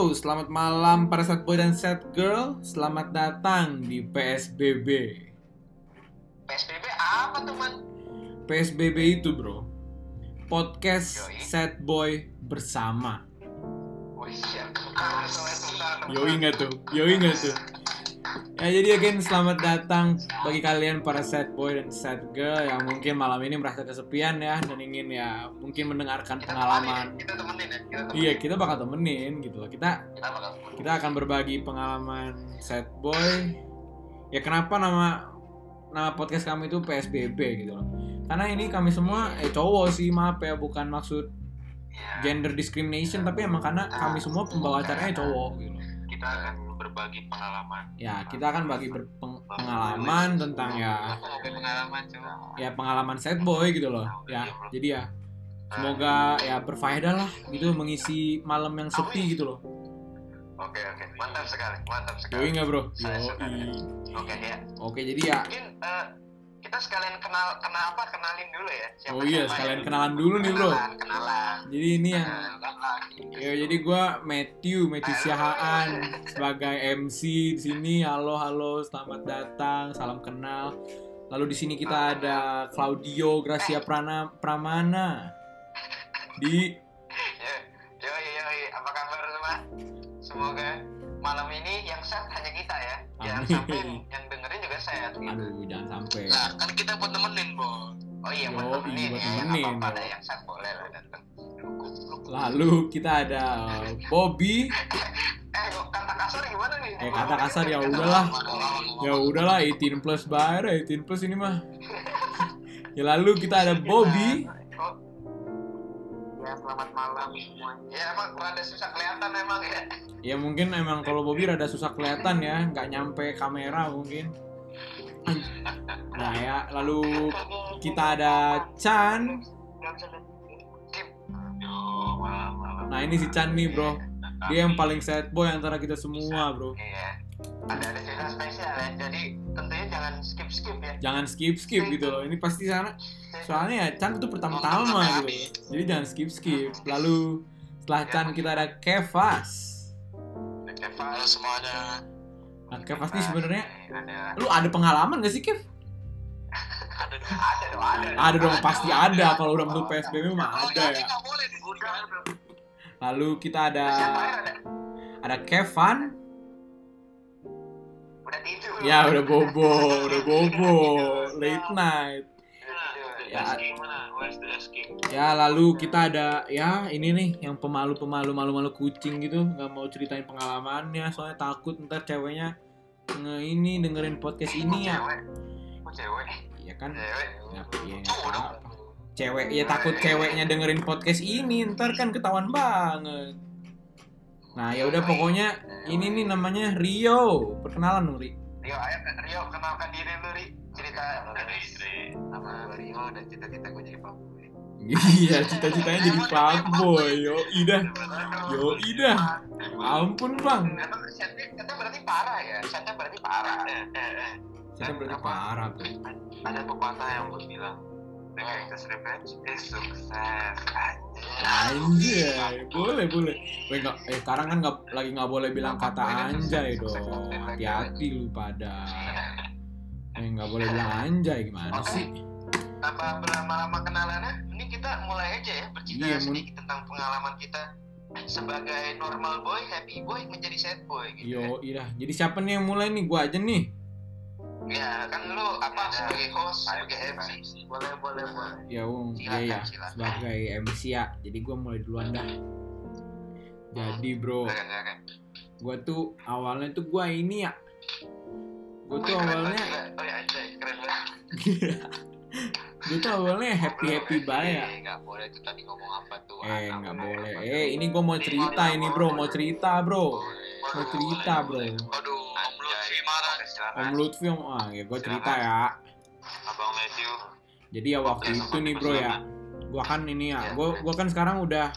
Halo, selamat malam para set boy dan set girl. Selamat datang di PSBB. PSBB apa tuh man? PSBB itu bro, podcast Yoi. set boy bersama. Asik. Yoi nggak tuh? Yoi nggak tuh? Ya jadi again selamat datang bagi kalian para set boy dan set girl yang mungkin malam ini merasa kesepian ya dan ingin ya mungkin mendengarkan Kita pengalaman. temenin, kita temenin ya. Kita temenin. Iya kita bakal temenin gitu loh. Kita Kita bakal temenin. kita akan berbagi pengalaman set boy ya kenapa nama nama podcast kami itu PSBB gitu loh karena ini kami semua eh cowok sih maaf ya bukan maksud Iya. gender discrimination tapi emang karena kami semua pembawa acaranya cowok gitu loh. Kita akan berbagi pengalaman. ya kita akan bagi pengalaman tentang ya pengalaman coba. ya pengalaman set boy gitu loh ya jadi ya semoga ya berfaedah lah gitu mengisi malam yang sepi gitu loh Oke oke, mantap sekali, mantap yoi sekali. nggak bro Saya suka. yoi Oke ya. oke jadi ya Mungkin eh, kita sekalian kenal kenal apa? Kenalin dulu ya. Siapa oh iya sekalian ya? kenalan dulu nih bro Kenalan, kenalan. jadi ini yang Kenalan. Ya, jadi gue Matthew, Matthew Siahaan sebagai MC di sini. Halo, halo, selamat datang, salam kenal. Lalu di sini kita ada Claudio Gracia Prana Pramana di Yo, yoi, yoi, apa kabar semua? Semoga malam ini yang set hanya kita ya. Jangan Amin. sampai yang dengerin juga set. Gitu. aduh jangan sampai. Nah, kan kita buat nemenin, Bo. Oh iya, buat nemenin buat ya. nemenin, yo. ada yang set boleh lah datang. Lalu kita ada Bobby. Eh, kata kasar gimana nih? Eh, kata kasar ya udahlah. Ya udahlah 18 plus bayar 18 plus ini mah. Ya lalu kita ada Bobby. Ya, selamat malam semuanya. Ya, emang rada susah kelihatan emang ya. Ya mungkin emang kalau Bobby rada susah kelihatan ya, nggak nyampe kamera mungkin. Nah ya, lalu kita ada Chan. Nah ini si Chan nih bro, dia yang paling sad boy antara kita semua bro. Iya. Ada ada cerita spesial ya. Jadi tentunya jangan skip skip ya. Jangan skip skip gitu loh. Ini pasti sana. Soalnya ya Chan itu pertama-tama gitu. Jadi jangan skip skip. Lalu setelah Chan kita ada Kevas. Halo semuanya. Nah Kevas nih sebenarnya, ada lu ada pengalaman gak sih Kev? ada ada dong ada. Ada dong pasti ada. Kalau udah masuk PSBB mah ada ya. Lalu kita ada ada? Udah tidur. Ya udah bobo, udah bobo, late night. Ya. Ya lalu kita ada ya ini nih yang pemalu-pemalu malu-malu kucing gitu nggak mau ceritain pengalamannya soalnya takut ntar ceweknya nge ini dengerin podcast ini ya. Cewek. Iya kan? Cewek. Ya, iya. Cewek ya takut ceweknya dengerin podcast ini ntar kan ketahuan banget. Nah ya udah pokoknya ini nih namanya Rio. Perkenalan dong Ri. Rio, ayo Rio kenalkan diri lu Ri. Cerita dari nama Rio dan cita-cita gue jadi pembunuh. Iya cita-citanya jadi fuckboy. Yo ida, yo ida. Ampun bang. Chatnya berarti parah ya? Chatnya berarti parah. Eh, eh, eh. Saya berarti parah tuh. Ada pepatah yang bilang Revenge revenge is success. Anjay, boleh boleh. Weh, nggak, eh sekarang kan nggak lagi nggak boleh bilang kata anjay dong. Hati-hati lu pada. Eh nggak boleh bilang anjay gimana sih? Tanpa berlama-lama kenalannya, ini kita mulai aja ya bercerita Iya, mun- sedikit tentang pengalaman kita sebagai normal boy, happy boy menjadi sad boy gitu. Yo, iya. Jadi siapa nih yang mulai nih? Gua aja nih. Ya, kan lu apa sebagai host, sebagai MC. Boleh, boleh, boleh. Ya, um, iya Silakan, ya. silakan. Sebagai MC ya. Jadi gua mulai duluan dah. Jadi bro, Silakan, silakan. gua tuh awalnya tuh gua ini ya. Tuh awalnya, gila. Oh ya, keren banget. gua tuh awalnya happy happy banget ya. Eh, nggak boleh tuh tadi ngomong apa tuh. Eh nggak boleh. boleh. Eh ini gua mau cerita ini bro, mau cerita bro. Mau cerita bro. Aduh, Om Lutfi marah. Om Lutfi, om, ah ya gua cerita ya. Abang Matthew. Jadi ya waktu itu nih bro ya, gua kan ini ya, gua gua kan sekarang udah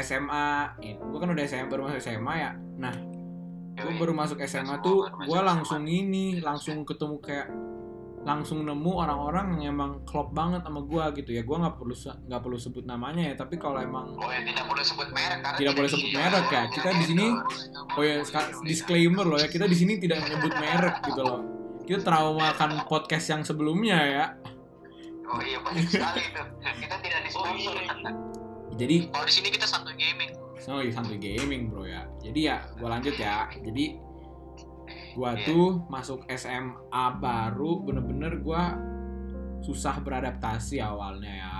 SMA, eh, gua kan udah SMA baru masuk SMA ya. Nah, gua baru masuk SMA tuh, gua langsung ini, langsung ketemu kayak langsung nemu orang-orang yang emang klop banget sama gua gitu ya gua nggak perlu nggak perlu sebut namanya ya tapi kalau emang Oh ya tidak boleh sebut merek karena Tidak boleh sebut merek ya. Kita di sini oh ya disclaimer loh ya kita di sini tidak menyebut merek gitu loh kita traumakan podcast yang sebelumnya ya Oh iya banyak sekali itu. Kita tidak di Oh iya. jadi Kalau di sini kita satu gaming. oh iya, santuy gaming bro ya jadi ya gua lanjut ya jadi gua Iya. tuh masuk SMA baru bener-bener gua susah beradaptasi awalnya ya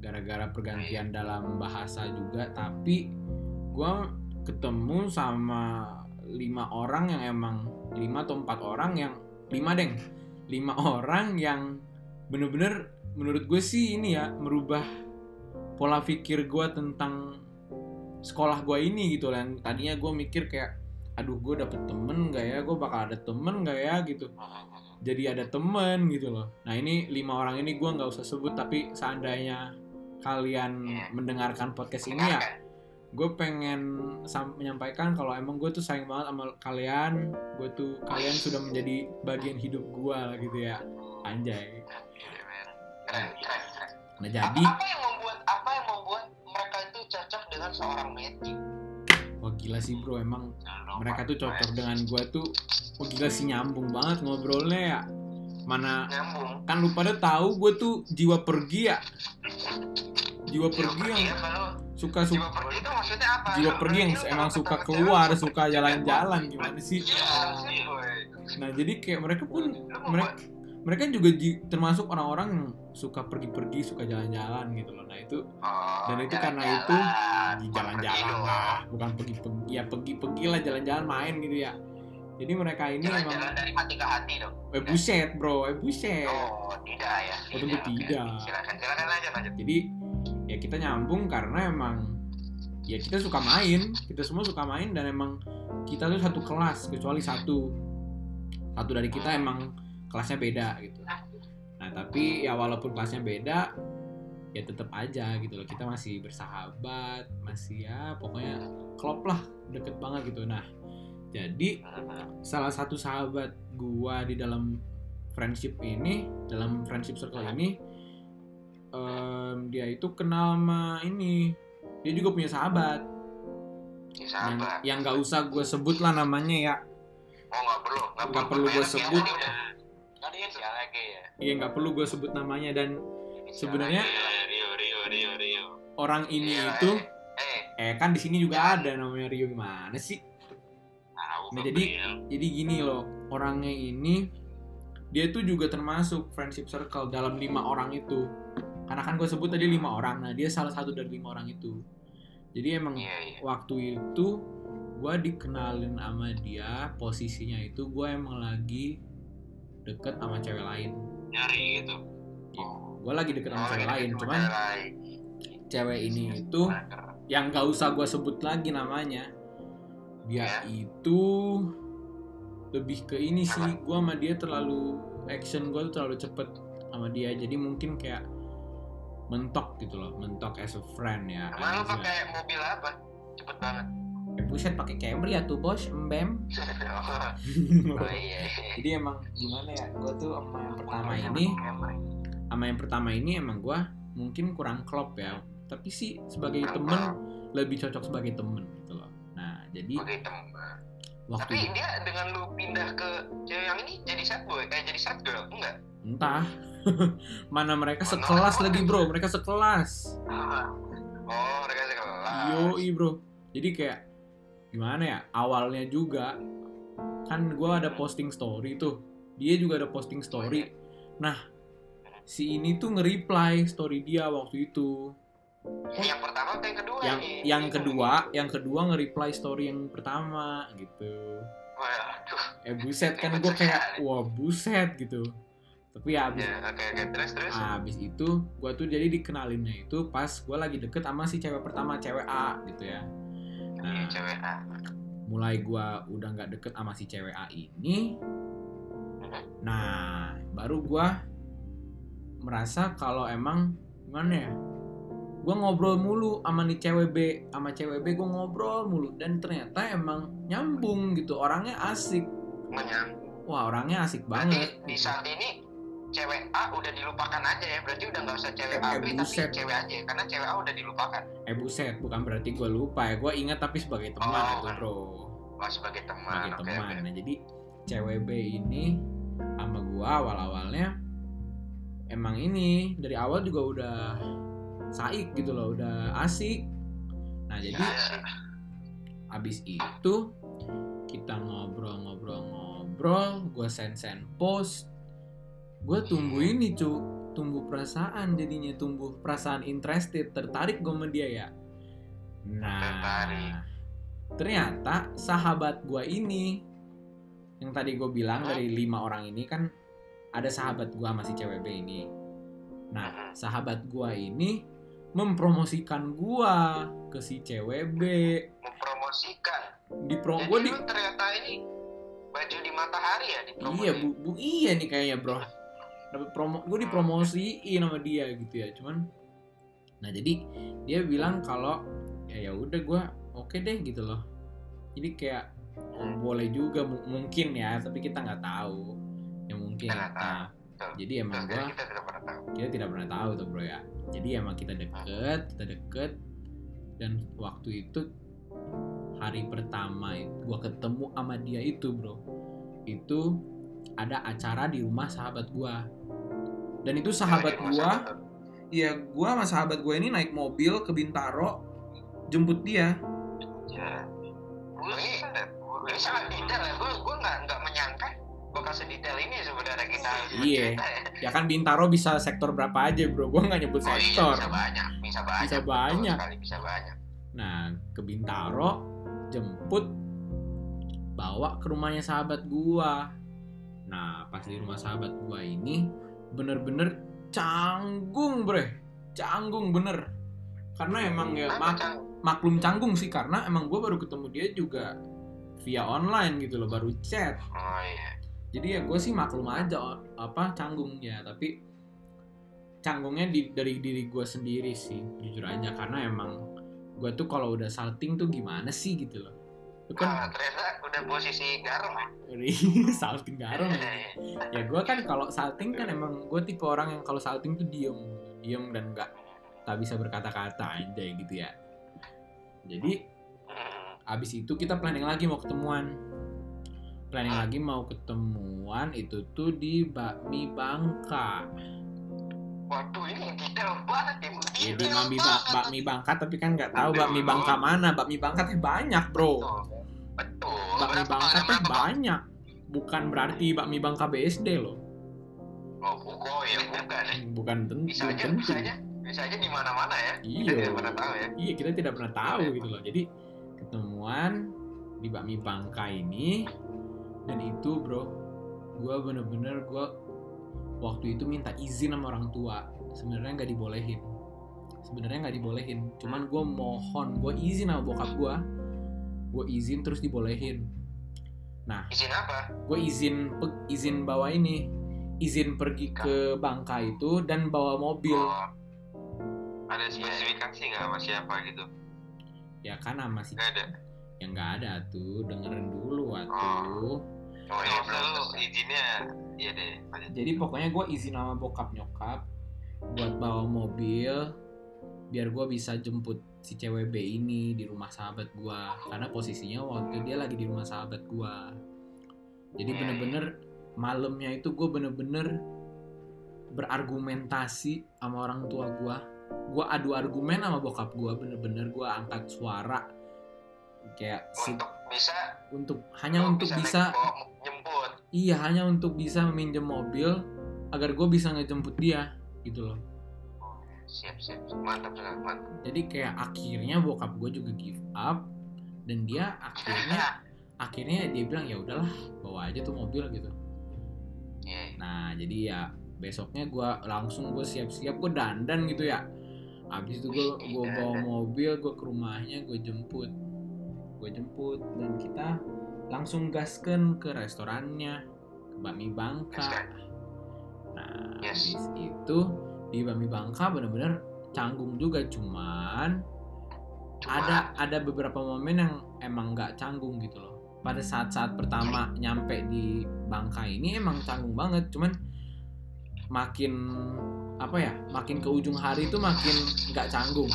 gara-gara pergantian dalam bahasa juga. Tapi gua ketemu sama lima orang yang emang lima atau empat orang yang lima deng lima orang yang bener-bener menurut gue sih ini ya merubah pola pikir gua tentang sekolah gua ini gitu lah yang tadinya gue mikir kayak aduh gue dapet temen gak ya? Gue bakal ada temen gak ya? Gitu. Jadi ada temen gitu loh. Nah ini lima orang ini gue nggak usah sebut tapi seandainya kalian Iya. mendengarkan podcast ini ya gue pengen menyampaikan kalau emang gue tuh sayang banget sama kalian gue tuh kalian sudah menjadi bagian hidup gue lah gitu ya. Anjay. Nah Apa, jadi apa yang membuat apa yang membuat mereka itu cocok dengan seorang Matthew? Gila sih bro. Emang mereka tuh cocok dengan gue tuh wah gila sih nyambung banget ngobrolnya ya. Mana Nyambung. kan lu pada tahu gue tuh jiwa pergi ya. Jiwa Jiwa pergi yang lu? suka Jiwa suka pergi itu maksudnya apa? jiwa pergi yang emang suka keluar suka jalan-jalan gimana sih? Iya, nah jadi kayak mereka pun mereka mereka juga termasuk orang-orang yang suka pergi-pergi suka jalan-jalan gitu loh nah itu Oh, dan itu karena jalan-jalan. itu di jalan-jalan lah bukan pergi-pergi ya pergi-pergi lah jalan-jalan main gitu ya jadi mereka ini emang Jalan-jalan dari mati ke hati dong. eh buset bro eh buset Oh, tidak ya. Oh, tentu oke. tidak. Silakan, silakan aja lanjut. jadi ya kita nyambung karena emang ya kita suka main kita semua suka main dan emang kita tuh satu kelas kecuali satu satu dari kita emang kelasnya beda gitu. Nah. Tapi ya walaupun kelasnya beda ya tetap aja gitu loh. Kita masih bersahabat masih ya pokoknya klop lah deket banget gitu. Nah jadi salah satu sahabat gua di dalam friendship ini dalam friendship circle ini em, dia itu kenal sama ini. Dia juga punya sahabat. Yang sahabat. yang nggak usah gue sebut lah namanya ya. Oh, nggak perlu. Nggak perlu gua merek ya, si lagi ya. iya nggak perlu gue sebut namanya dan Sebenarnya- Eh, Rio, Rio, Rio, Rio. orang ini Iya, itu Eh, eh kan di sini juga ada namanya Rio gimana sih Nah, jadi- Rio. jadi gini loh orangnya ini dia itu juga termasuk friendship circle dalam lima orang itu karena kan gue sebut tadi lima orang nah dia salah satu dari lima orang itu jadi emang iya, iya. waktu itu gue dikenalin sama dia posisinya itu gue emang lagi deket sama cewek lain nyari gitu. gue lagi deket sama Oh, cewek lain cuma cuman cewek lain. cewek ini itu yang gak usah gue sebut lagi namanya dia Ya. itu lebih ke ini sih gue sama dia terlalu action gue tuh terlalu cepet sama dia jadi mungkin kayak mentok gitu loh mentok as a friend ya Emang lu pakai mobil apa? Cepet banget. Eh, buset pakai Camry ya tuh bos. Embem oh iya. jadi emang gimana ya gue tuh sama yang pertama ini sama yang pertama ini emang gue mungkin kurang klop ya. Tapi sih sebagai temen lebih cocok sebagai temen gitu loh. Nah jadi waktu Tapi dia dengan lu pindah ke cewek yang ini jadi sad boy, eh jadi sad girl, enggak? entah. Mana mereka sekelas lagi bro. Mereka sekelas. Oh, mereka sekelas. yoi bro. Jadi kayak gimana ya? Awalnya juga kan gue ada posting story tuh. Dia juga ada posting story. Nah si ini tuh nge-reply story dia waktu itu. Ini yang pertama atau yang kedua yang nih? yang kedua yang kedua nge-reply story yang pertama gitu. Waduh. eh buset kan gue kayak wah buset gitu. Tapi ya abis Ya, oke oke. Terus terus. abis itu gue tuh jadi dikenalinnya itu pas gue lagi deket sama si cewek pertama cewek A gitu ya Ini nah cewek A. mulai gue udah nggak deket sama si cewek A ini nah baru gue merasa kalau emang gimana ya gue ngobrol mulu sama nih cewek B sama cewek B gue ngobrol mulu dan ternyata emang nyambung gitu orangnya asik Menyang. wah orangnya asik Berarti banget di saat ini cewek A udah dilupakan aja ya berarti udah nggak usah cewek Eh, A eh, B tapi buset. cewek aja karena cewek A udah dilupakan eh buset bukan berarti gue lupa ya gue ingat tapi sebagai teman Oh, itu kan. bro Wah sebagai teman sebagai oke teman oke nah jadi cewek B ini sama gue awal awalnya emang ini dari awal juga udah saik gitu loh udah asik nah jadi Iya. abis itu kita ngobrol-ngobrol-ngobrol gue send-send post gue tumbuh ini cu. Tumbuh perasaan jadinya tumbuh perasaan interested tertarik gue sama dia ya. Nah Tertarik. ternyata sahabat gue ini yang tadi gue bilang dari lima orang ini kan ada sahabat gue masih cewek B ini. Nah sahabat gue ini mempromosikan gue ke si cewek B. Mempromosikan? Di pro jadi gue di ternyata ini baju di matahari ya di iya bu, bu iya nih kayaknya bro dapat promo gue dipromosiin sama dia gitu ya cuman nah jadi dia bilang kalau ya ya udah gue oke deh gitu loh. Jadi kayak oh, boleh juga mu- mungkin ya tapi kita nggak tahu. Ya mungkin tahu, nah betul. jadi emang gue kita tidak pernah tahu. kita tidak pernah tahu tuh bro ya. Jadi emang kita deket kita deket dan waktu itu hari pertama gue ketemu sama dia itu bro itu ada acara di rumah sahabat gue dan itu sahabat gue sahabat ya gue sama sahabat gue ini naik mobil ke Bintaro jemput dia Ya. ini ini sangat detail ya gue gue nggak nggak menyangka bakal sedetail ini sebenarnya kita Iya. ya. ya kan Bintaro bisa sektor berapa aja bro gue nggak nyebut Oh iya, sektor bisa banyak, bisa banyak, Bisa banyak. sekali, bisa banyak. Nah, ke Bintaro jemput bawa ke rumahnya sahabat gua. Nah, pas di rumah sahabat gua ini bener-bener canggung, bre. Canggung bener. Karena emang ya mak- maklum canggung sih karena emang gua baru ketemu dia juga via online gitu loh, baru chat. Oh iya. Jadi ya gue sih maklum aja apa canggung ya, tapi canggungnya di, dari diri gue sendiri sih, jujur aja karena emang gue tuh kalau udah salting tuh gimana sih gitu loh. Itu Ah, kan ternyata udah posisi garam ya. salting garam ya. Ya gue kan kalau salting kan emang gue tipe orang yang kalau salting tuh diem, diem dan nggak tak bisa berkata-kata aja gitu ya. Jadi abis itu kita planning lagi mau ketemuan planning lagi mau ketemuan itu tuh di bakmi Bangka Waduh ini detail banget ya. Detail bakmi, bakmi Bangka tapi kan nggak tahu bakmi Bangka mana bakmi Bangka teh banyak bro Betul. Bakmi Bangka teh banyak bukan berarti bakmi Bangka BSD loh Oh, bukan ya, bukan. bukan tentu Bisa aja, tentu bisa aja, bisa aja di mana-mana ya. Kita Iya. tidak pernah tahu ya. iya kita tidak pernah tahu gitu loh jadi ketemuan di bakmi Bangka ini dan itu bro gue bener-bener gue waktu itu minta izin sama orang tua sebenarnya nggak dibolehin sebenarnya nggak dibolehin cuman gue mohon gue izin sama bokap gue gue izin terus dibolehin Izin apa? gue izin izin bawa ini izin pergi ke Bangka itu dan bawa mobil Oh, Ada spesifikasi nggak sama siapa gitu? ya kan sama si Nggak ada. yang nggak ada tuh dengerin dulu atuh oh Oh, lu selesai. izinnya iya deh. jadi pokoknya gue izin sama bokap nyokap buat bawa mobil biar gue bisa jemput si cewek B ini di rumah sahabat gue karena posisinya waktu dia lagi di rumah sahabat gue jadi bener-bener malamnya itu gue bener-bener berargumentasi sama orang tua gue gue adu argumen sama bokap gue bener-bener gue angkat suara. Kayak si- Untuk bisa, untuk hanya untuk bisa bawa jemput. Iya, hanya untuk bisa meminjam mobil agar gue bisa ngejemput dia gitu loh. Siap, siap, mantap mantap. Jadi kayak akhirnya bokap gue juga give up dan dia akhirnya akhirnya dia bilang ya udahlah bawa aja tuh mobil gitu. Iya, Nah jadi ya besoknya gue langsung gue siap-siap gue dandan gitu ya. Abis itu gue gue bawa mobil gue ke rumahnya gue jemput gue jemput dan kita langsung gasken ke restorannya ke Bakmi Bangka. Nah, Yes. habis itu di Bakmi Bangka bener-bener canggung juga cuman Cuma, ada ada beberapa momen yang emang nggak canggung gitu loh. Pada saat-saat pertama nyampe di Bangka ini emang canggung banget, cuman makin apa ya makin ke ujung hari itu makin nggak canggung.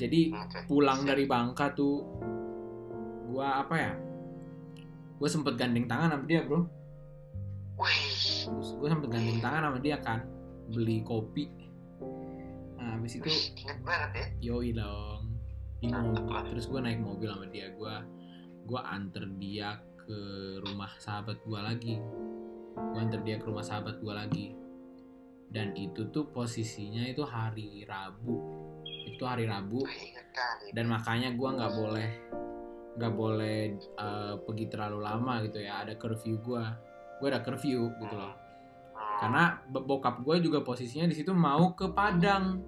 Jadi pulang dari Bangka tuh gua apa ya gue sempet gandeng tangan sama dia bro. Gue sempet gandeng tangan sama dia kan beli kopi. Nah habis itu inget banget ya. yoi dong. Terus gue naik mobil sama dia. Gue gue anter dia ke rumah sahabat gue lagi. Gue anter dia ke rumah sahabat gue lagi. Dan itu tuh posisinya itu hari Rabu. Itu hari Rabu. Dan makanya gue nggak boleh nggak boleh eh, pergi terlalu lama gitu ya. Ada curfew gue gue ada curfew gitu loh. Karena bokap gue juga posisinya di situ mau ke Padang.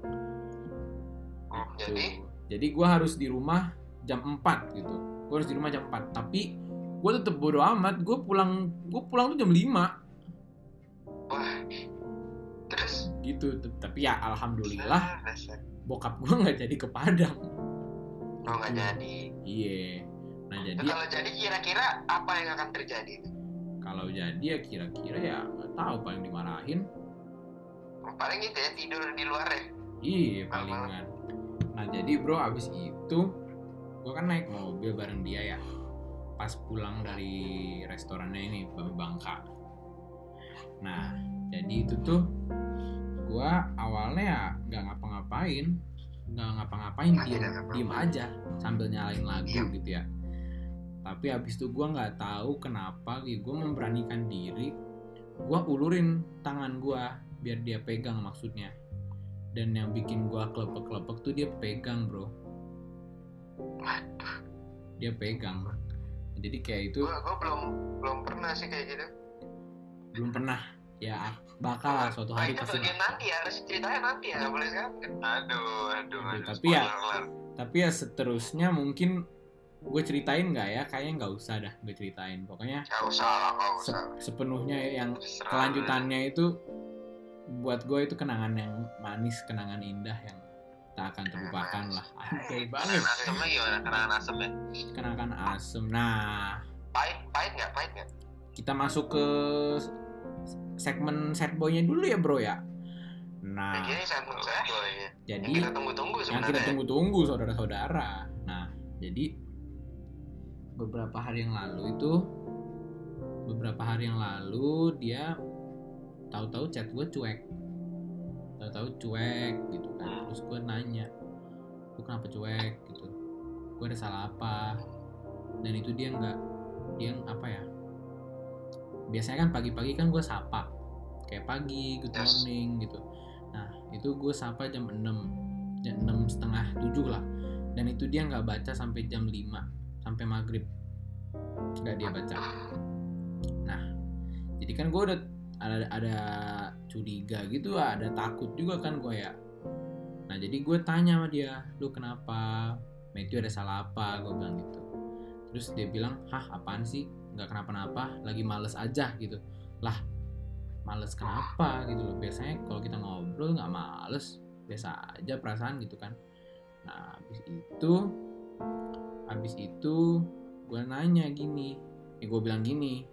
Hmm, Gitu. jadi? Jadi gue harus di rumah jam 4 gitu. Gue harus di rumah jam 4 tapi gue tetep bodo amat gue pulang gue pulang tuh jam 5 wah terus? Gitu tapi ya alhamdulillah Ah, bokap gue nggak jadi ke Padang. Oh nggak jadi. Iya. Nah Nah, jadi kalau jadi kira-kira apa yang akan terjadi kalau jadi ya kira-kira ya nggak tahu paling dimarahin. Paling gitu ya tidur di luar ya. Iya palingan. Nah jadi bro abis itu gue kan naik mobil bareng dia ya. Pas pulang dari restorannya ini Bangka. Nah jadi itu tuh gue awalnya ya nggak ngapa-ngapain. Nggak ngapa-ngapain diem, diem aja sambil nyalain lagu Diem. gitu ya tapi habis itu gue nggak tahu kenapa gue memberanikan diri gue ulurin tangan gue biar dia pegang maksudnya. Dan yang bikin gue kelepek-kelepek tuh dia pegang bro. Dia pegang. Jadi kayak itu gua belum belum pernah sih kayak gitu. belum pernah. Ya bakal lah suatu hari pasti bagian nanti ya, harus ceritanya nanti ya, nggak boleh sekarang. Aduh, aduh, Aduh, tapi ya- alert. tapi ya seterusnya mungkin gue ceritain nggak ya kayaknya nggak usah dah gue ceritain pokoknya Nggak usah se- sepenuhnya yang kelanjutannya itu buat gue itu kenangan yang manis kenangan indah yang tak akan terlupakan lah anjay banget Kenangan asemnya gimana? Kenangan asemnya? kenangan asem nah Pahit, pahit nggak, pahit nggak? kita masuk ke segmen sad boy-nya dulu ya bro ya nah ini segmen. Oh, iya. jadi Yang kita tunggu-tunggu yang kita tunggu-tunggu saudara-saudara. Nah, jadi beberapa hari yang lalu itu beberapa hari yang lalu dia tahu-tahu chat gue cuek. Tahu-tahu cuek gitu kan. Terus gue nanya, "Lu kenapa cuek?" gitu. Gue ada salah apa? Dan itu dia nggak dia apa ya? Biasanya kan pagi-pagi kan gue sapa kayak pagi, good morning gitu. Nah, itu gue sapa jam 6 jam 6 setengah 7 lah dan itu dia nggak baca sampai jam 5 sampai maghrib. Nggak dia baca. Nah jadi kan gue udah ada ada curiga gitu ada takut juga kan gue ya. Nah jadi gue tanya sama dia lu kenapa? Matthew ada salah apa? Gue bilang gitu. Terus dia bilang hah apaan sih? Nggak kenapa-napa lagi males aja gitu. Lah males kenapa? Gitu loh. Biasanya kalau kita ngobrol nggak males. Biasa aja perasaan gitu kan. Nah habis itu habis itu gue nanya gini ya gue bilang gini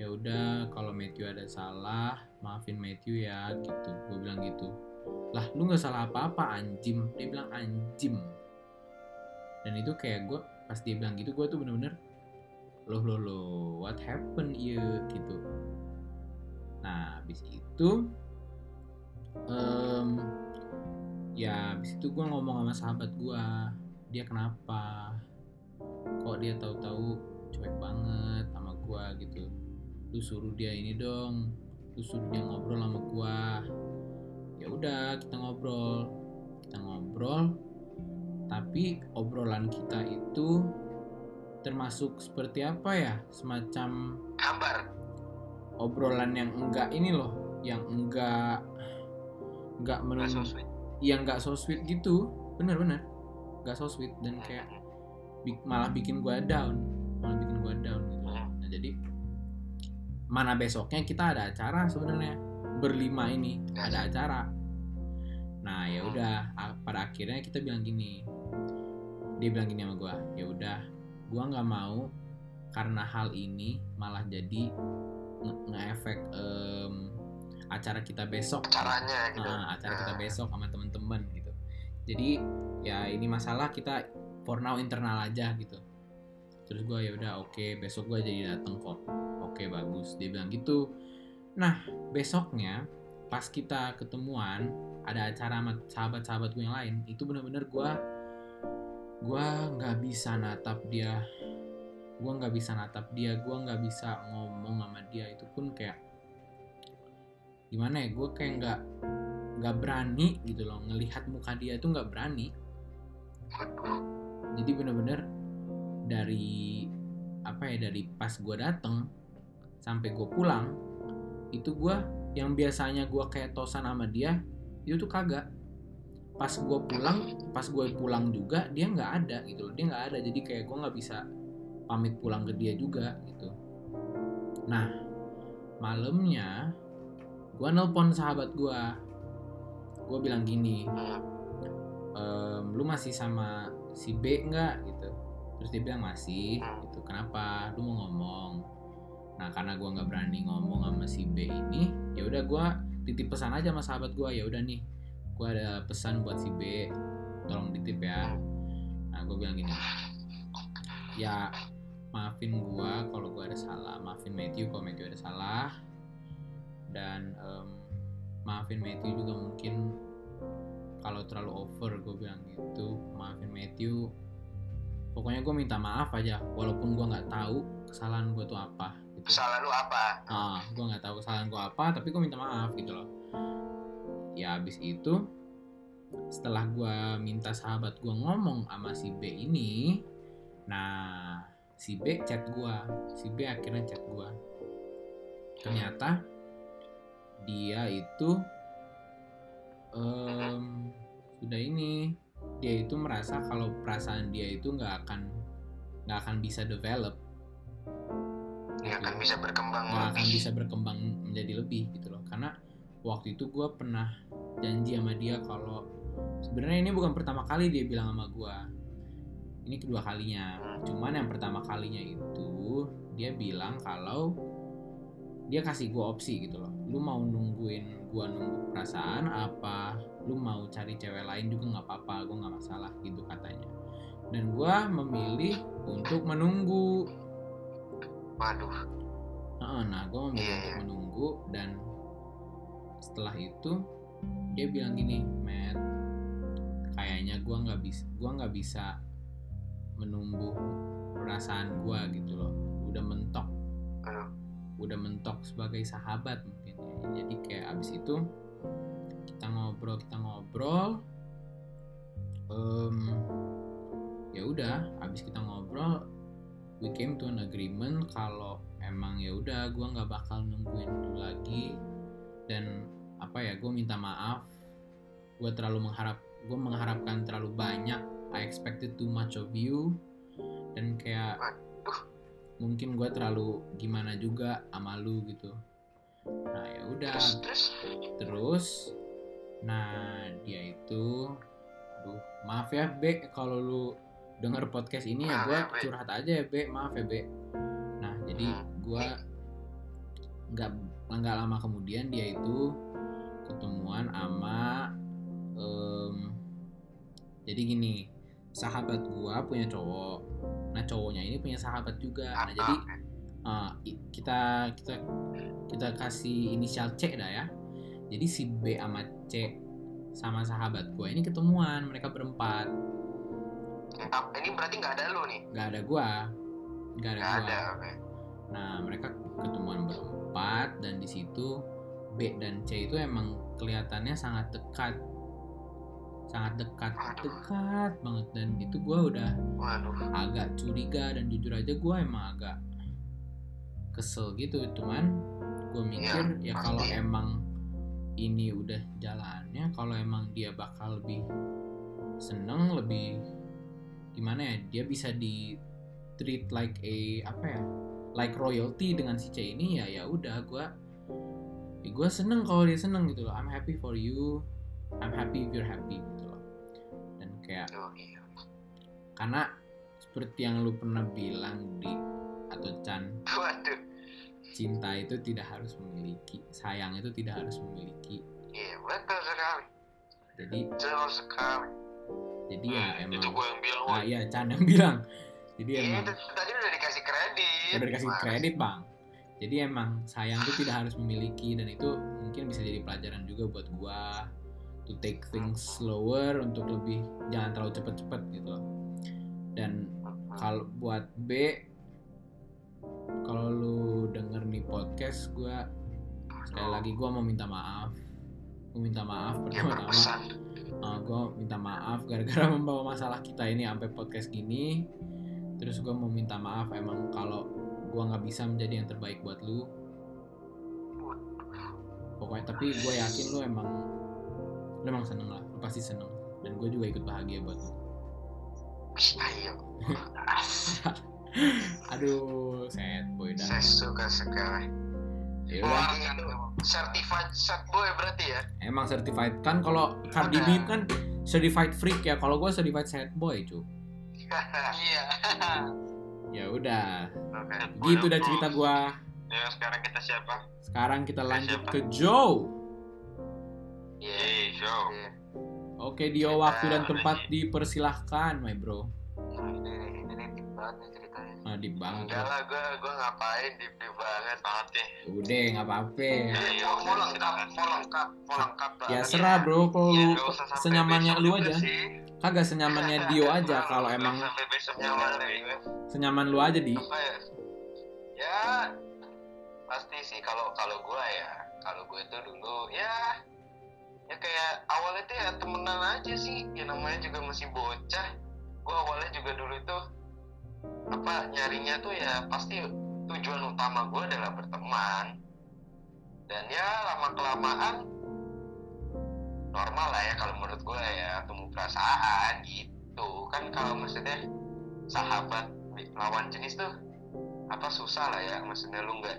ya udah kalau Matthew ada salah maafin Matthew ya gitu. Gue bilang gitu. Lah lu nggak salah apa-apa anjim. Dia bilang anjim. Dan itu kayak gue pas dia bilang gitu gue tuh bener-bener loh loh loh what happened ya gitu. Nah habis itu em, ya habis itu gue ngomong sama sahabat gue dia kenapa kok dia tahu-tahu cuek banget sama gue gitu. Lu suruh dia ini dong lu suruh dia ngobrol sama gue ya udah kita ngobrol. Kita ngobrol tapi obrolan kita itu termasuk seperti apa ya? Semacam Hambar. obrolan yang enggak ini loh yang enggak enggak sweet. yang enggak so sweet gitu. Bener-bener enggak so sweet dan kayak malah bikin gua down malah bikin gua down gitu. Nah jadi mana besoknya kita ada acara sebenarnya berlima ini ada acara. Nah ya udah a- pada akhirnya kita bilang gini dia bilang gini sama gua ya udah gua nggak mau karena hal ini malah jadi nge- nge-efek em, acara kita besok. Caranya gitu. Nah, acara kita Nah. besok sama temen-temen gitu. Jadi ya ini masalah kita for now internal aja gitu. Terus gue ya udah oke besok gue jadi dateng kok. Oke bagus dia bilang gitu. Nah besoknya pas kita ketemuan ada acara sama sahabat-sahabat gue yang lain itu bener-bener gue gue nggak bisa natap dia. Gue nggak bisa natap dia gue nggak bisa ngomong sama dia. Itu pun kayak gimana ya gue kayak nggak nggak berani gitu loh. Ngelihat muka dia itu nggak berani. Jadi bener-bener dari apa ya dari pas gue dateng sampai gue pulang itu gue yang biasanya gue kayak tosan sama dia itu tuh kagak. Pas gue pulang pas gue pulang juga dia nggak ada gitu loh. Dia nggak ada. Jadi kayak gue nggak bisa pamit pulang ke dia juga gitu. Nah malamnya gue nelpon sahabat gue gue bilang gini. "Em, lu masih sama si B nggak gitu. Terus dia bilang masih gitu. Kenapa? Lu mau ngomong. Nah karena gua nggak berani ngomong sama si B ini ya udah gua titip pesan aja sama sahabat gua ya udah nih gua ada pesan buat si B tolong ditip ya. Nah gua bilang gini ya maafin gua kalau gua ada salah maafin Matthew kalau Matthew ada salah dan em, maafin Matthew juga mungkin kalau terlalu over gue bilang gitu maafin Matthew. Pokoknya gue minta maaf aja walaupun gue nggak tahu kesalahan gue tuh apa gitu. Kesalahan lu apa? Ah gue nggak tahu kesalahan gue apa tapi gue minta maaf gitu loh. Ya abis itu setelah gue minta sahabat gue ngomong sama si B ini nah si B chat gue si B akhirnya chat gue ternyata dia itu em, sudah ini dia itu merasa kalau perasaan dia itu nggak akan nggak akan bisa develop. Gitu akan bisa berkembang nggak akan bisa berkembang menjadi lebih gitu loh. Karena waktu itu gue pernah janji sama dia kalau sebenarnya ini bukan pertama kali dia bilang sama gue ini kedua kalinya. Cuman yang pertama kalinya itu dia bilang kalau dia kasih gue opsi gitu loh lu mau nungguin gue nunggu perasaan apa lu mau cari cewek lain juga nggak apa-apa gue nggak masalah gitu katanya. Dan gue memilih untuk menunggu. Waduh. Heeh, nah gue memilih Iya, untuk iya. menunggu dan setelah itu dia bilang gini Matt kayaknya gue nggak bisa gue nggak bisa menumbuh perasaan gue gitu loh. Udah mentok. Udah mentok sebagai sahabat. Jadi kayak abis itu kita ngobrol kita ngobrol Em, ya udah abis kita ngobrol we came to an agreement kalau emang ya udah gue nggak bakal nungguin itu lagi. Dan apa ya gue minta maaf gue terlalu mengharap gue mengharapkan terlalu banyak I expected too much of you. Dan kayak mungkin gue terlalu gimana juga sama lu gitu nah ya udah. Terus terus? Terus nah dia itu aduh maaf ya B kalau lu denger podcast ini ya gue curhat aja ya B maaf ya B nah jadi Hmm. gue nggak nggak lama kemudian dia itu ketemuan sama em, jadi gini sahabat gua punya cowok. Nah cowoknya ini punya sahabat juga. Nah jadi uh, kita kita kita kasih inisial C dah ya. Jadi si B sama C sama sahabat gua ini ketemuan mereka berempat. Ini berarti nggak ada lu nih? Nggak ada gua. Nggak ada ada oke. Nah, mereka ketemuan berempat dan di situ B dan C itu emang kelihatannya sangat dekat. Sangat dekat, Waduh. dekat banget dan itu gue udah waduh. agak curiga dan jujur aja gue emang agak kesel gitu. Cuman gue mikir ya, kalau emang ini udah jalannya kalau emang dia bakal lebih seneng lebih gimana ya dia bisa di treat like a apa ya like royalty dengan si C ini ya ya udah gue ya gue seneng kalau dia seneng gitu loh. I'm happy for you I'm happy if you're happy gitu loh. Dan kayak iya. karena seperti yang lu pernah bilang di atau Chan. Waduh. Cinta itu tidak harus memiliki sayang itu tidak harus memiliki. Iya betul sekali. Jadi betul sekali. Jadi ya Hmm, emang itu gue yang bilang ah iya Chan yang bilang. Jadi Iya, emang itu tadi udah dikasih kredit. Udah dikasih Mas. kredit bang. Jadi emang sayang itu tidak harus memiliki dan itu mungkin bisa jadi pelajaran juga buat gua to take things slower untuk lebih jangan terlalu cepet-cepet gitu. Dan kalau buat B kalau lu denger nih podcast gua sekali lagi gua mau minta maaf. Gua minta maaf pertama-tama. uh, gue minta maaf gara-gara membawa masalah kita ini sampai podcast gini. Terus gue mau minta maaf emang kalau gue nggak bisa menjadi yang terbaik buat lu. Pokoknya tapi gue yakin lu emang lu emang seneng lah. Lu pasti seneng. Dan gue juga ikut bahagia buat lu. Ayo aduh sad boy dah saya suka sekali ya Wah, udah itu certified sad boy berarti ya emang certified kan kalau Cardi B Udah. kan certified freak ya kalau gue certified sad boy cu iya ya udah oke gitu dah cerita gue ya sekarang kita siapa sekarang kita lanjut Siapa? ke Joe iya Yeay, show iya. Oke, Dio waktu dan tempat dipersilahkan, my bro. Nah, ini ini nih ceritanya Ah, di banget. enggak lah gue gue ngapain deep deep banget banget Udah, nggak apa-apa. Iya, Iya, mau, lengkap, mau lengkap, mau lengkap Ya serah, bro. Kalau ya lu senyamannya lu aja. sih. Kagak senyamannya Dio aja. Kalau emang gue. senyaman lu aja di. Ya? Ya, pasti sih kalau kalau gue ya, kalau gue tuh dulu ya ya kayak awalnya tuh ya temenan aja sih ya namanya juga masih bocah gue awalnya juga dulu tuh apa nyarinya tuh ya pasti tujuan utama gue adalah berteman. Dan ya lama kelamaan normal lah ya kalau menurut gue ya tumbuh perasaan gitu. Kan kalau maksudnya sahabat lawan jenis tuh apa susah lah ya. Maksudnya lu nggak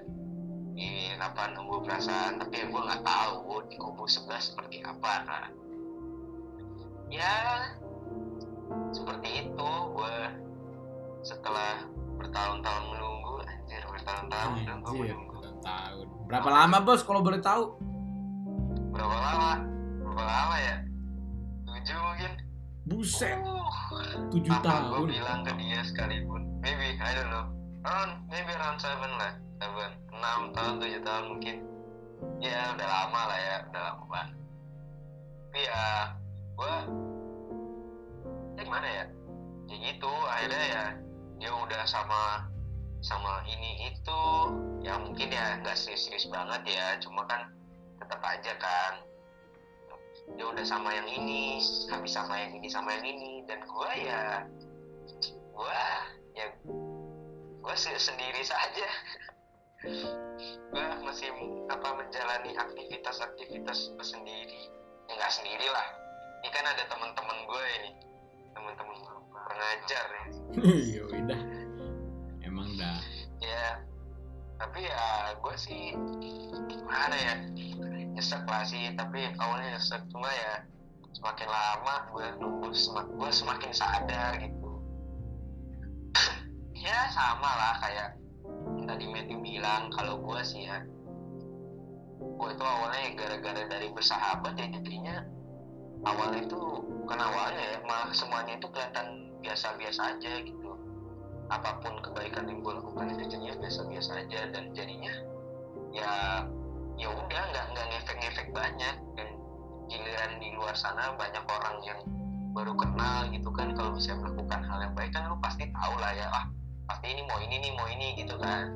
ini apa nunggu perasaan. Tapi yang gue nggak tahu di kubu sebelah seperti apa. Nah ya seperti itu gue setelah bertahun-tahun menunggu anjir bertahun-tahun dan gue Anjir, menunggu. tahun. Berapa lama, Bos, kalau boleh tahu? berapa lama? Berapa lama ya? Tujuh mungkin. Buset, uh, 7 apa tahun. gue bilang ke dia sekalipun. Maybe I don't know. Around maybe around seven lah. Seven enam tahun tujuh tahun mungkin. Ya udah lama lah ya udah lama banget. Tapi ya gue ya gimana ya? Ya gitu akhirnya ya dia udah sama sama ini itu. Ya mungkin ya nggak serius-serius banget ya. Cuma kan tetap aja kan. Dia udah sama yang ini habis sama yang ini sama yang ini. Dan gua ya gua ya gua se- sendiri saja. Gua masih apa menjalani aktivitas-aktivitas gua sendiri ya nggak sendiri lah. Ini kan ada teman-teman gue ini. Teman-teman pengajar ya. Ya udah. Emang dah. ya tapi ya gue sih gimana ya nyesek lah sih. Tapi awalnya nyesek cuma ya semakin lama gue nunggu semak gue semakin sadar gitu. Ya sama lah kayak tadi Matthew bilang. Kalau gue sih ya gue itu awalnya ya gara-gara dari bersahabat ya jadinya. Awalnya itu bukan awalnya ya malah semuanya itu kelihatan biasa-biasa aja gitu. Apa pun kebaikan yang gue lakukan itu jadinya biasa-biasa aja dan jadinya ya ya udah nggak nggak ngefek-ngefek banyak dan giliran di luar sana banyak orang yang baru kenal gitu kan. Kalau bisa melakukan hal yang baik kan lu pasti tahu lah ya ah pasti ini mau ini nih mau ini gitu kan.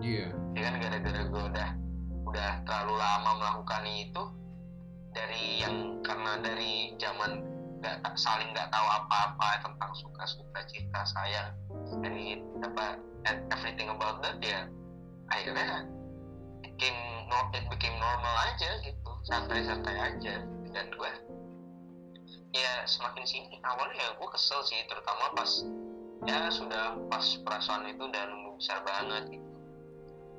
Iya. ya kan gara-gara gue udah udah terlalu lama melakukan itu dari yang karena dari zaman nggak saling nggak tahu apa-apa tentang suka-suka cinta sayang it, apa everything about that ya akhirnya became no, it became normal aja gitu santai-santai aja. Dan gue ya semakin sini awalnya ya gue kesel sih terutama pas ya sudah pas perasaan itu udah nunggu besar banget gitu.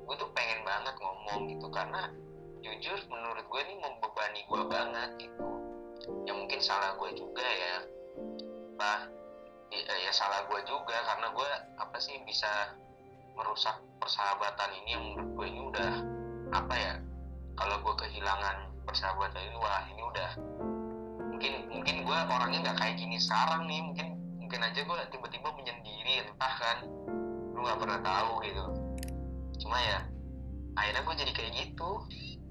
Gue tuh pengen banget ngomong gitu karena jujur menurut gue ini membebani gue banget gitu ya mungkin salah gue juga ya. Apa ya, ya salah gue juga karena gue apa sih bisa merusak persahabatan ini yang menurut gue ini udah apa ya kalau gue kehilangan persahabatan ini wah ini udah mungkin mungkin gue orangnya nggak kayak gini sekarang nih mungkin mungkin aja gue tiba-tiba menyendiri entah kan lu nggak pernah tahu gitu. Cuma ya akhirnya gue jadi kayak gitu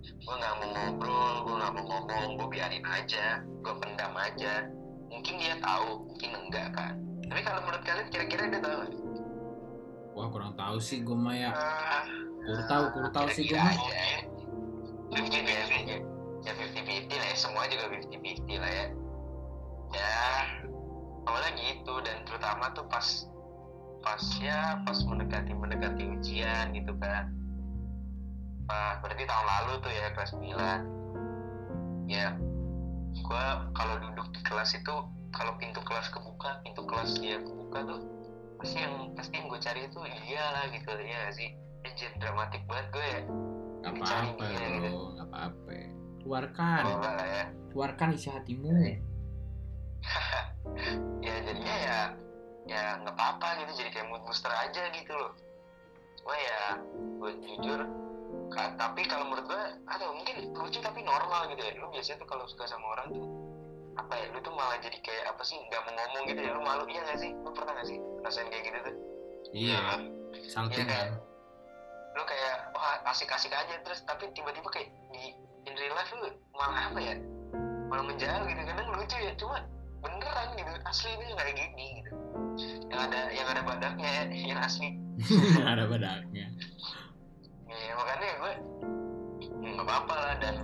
gue nggak mau ngobrol gue nggak mau ngomong gue biarin aja gue pendam aja mungkin dia tahu mungkin enggak kan tapi kalau menurut kalian kira-kira dia tahu nggak? Wah kurang tahu sih gue mah ya. Ah, Kurang tahu, kurang tahu sih gue mah. ya mungkin ya ya ya fifty fifty lah ya semua juga fifty fifty lah ya ya awalnya gitu dan terutama tuh pas pas ya pas mendekati mendekati ujian gitu kan Wah, berarti tahun lalu tuh ya kelas 9 ya gua kalau duduk di kelas itu kalau pintu kelas kebuka pintu kelas dia kebuka tuh pasti yang pasti yang gue cari itu dia lah gitu ya sih? Anjir, dramatik banget gue ya. Gak apa-apa dia gitu. bro, gak apa-apa. Keluarkan, Oh, lah ya. Keluarkan isi hatimu. ya jadinya ya ya nggak apa-apa gitu jadi kayak mood booster aja gitu loh. Cuma ya gue jujur ka- tapi kalau menurut gue atau mungkin lucu tapi normal gitu ya. Lu biasanya tuh kalau suka sama orang tuh apa ya lu tuh malah jadi kayak apa sih nggak mau ngomong gitu ya. Lu malu iya gak sih? Lu pernah gak sih rasain kayak gitu tuh? Iya, salting Iya, kan? kan. lu kayak wah asik-asik aja. Terus tapi tiba-tiba kayak di in real life lu malah apa ya? Malah menjauh gitu. Kadang lucu ya. Cuma beneran gitu. Asli ini kayak gini gitu. Yang ada yang ada badaknya ya, yang asli. Ada badaknya. Ya makanya gue nggak apa-apa lah dan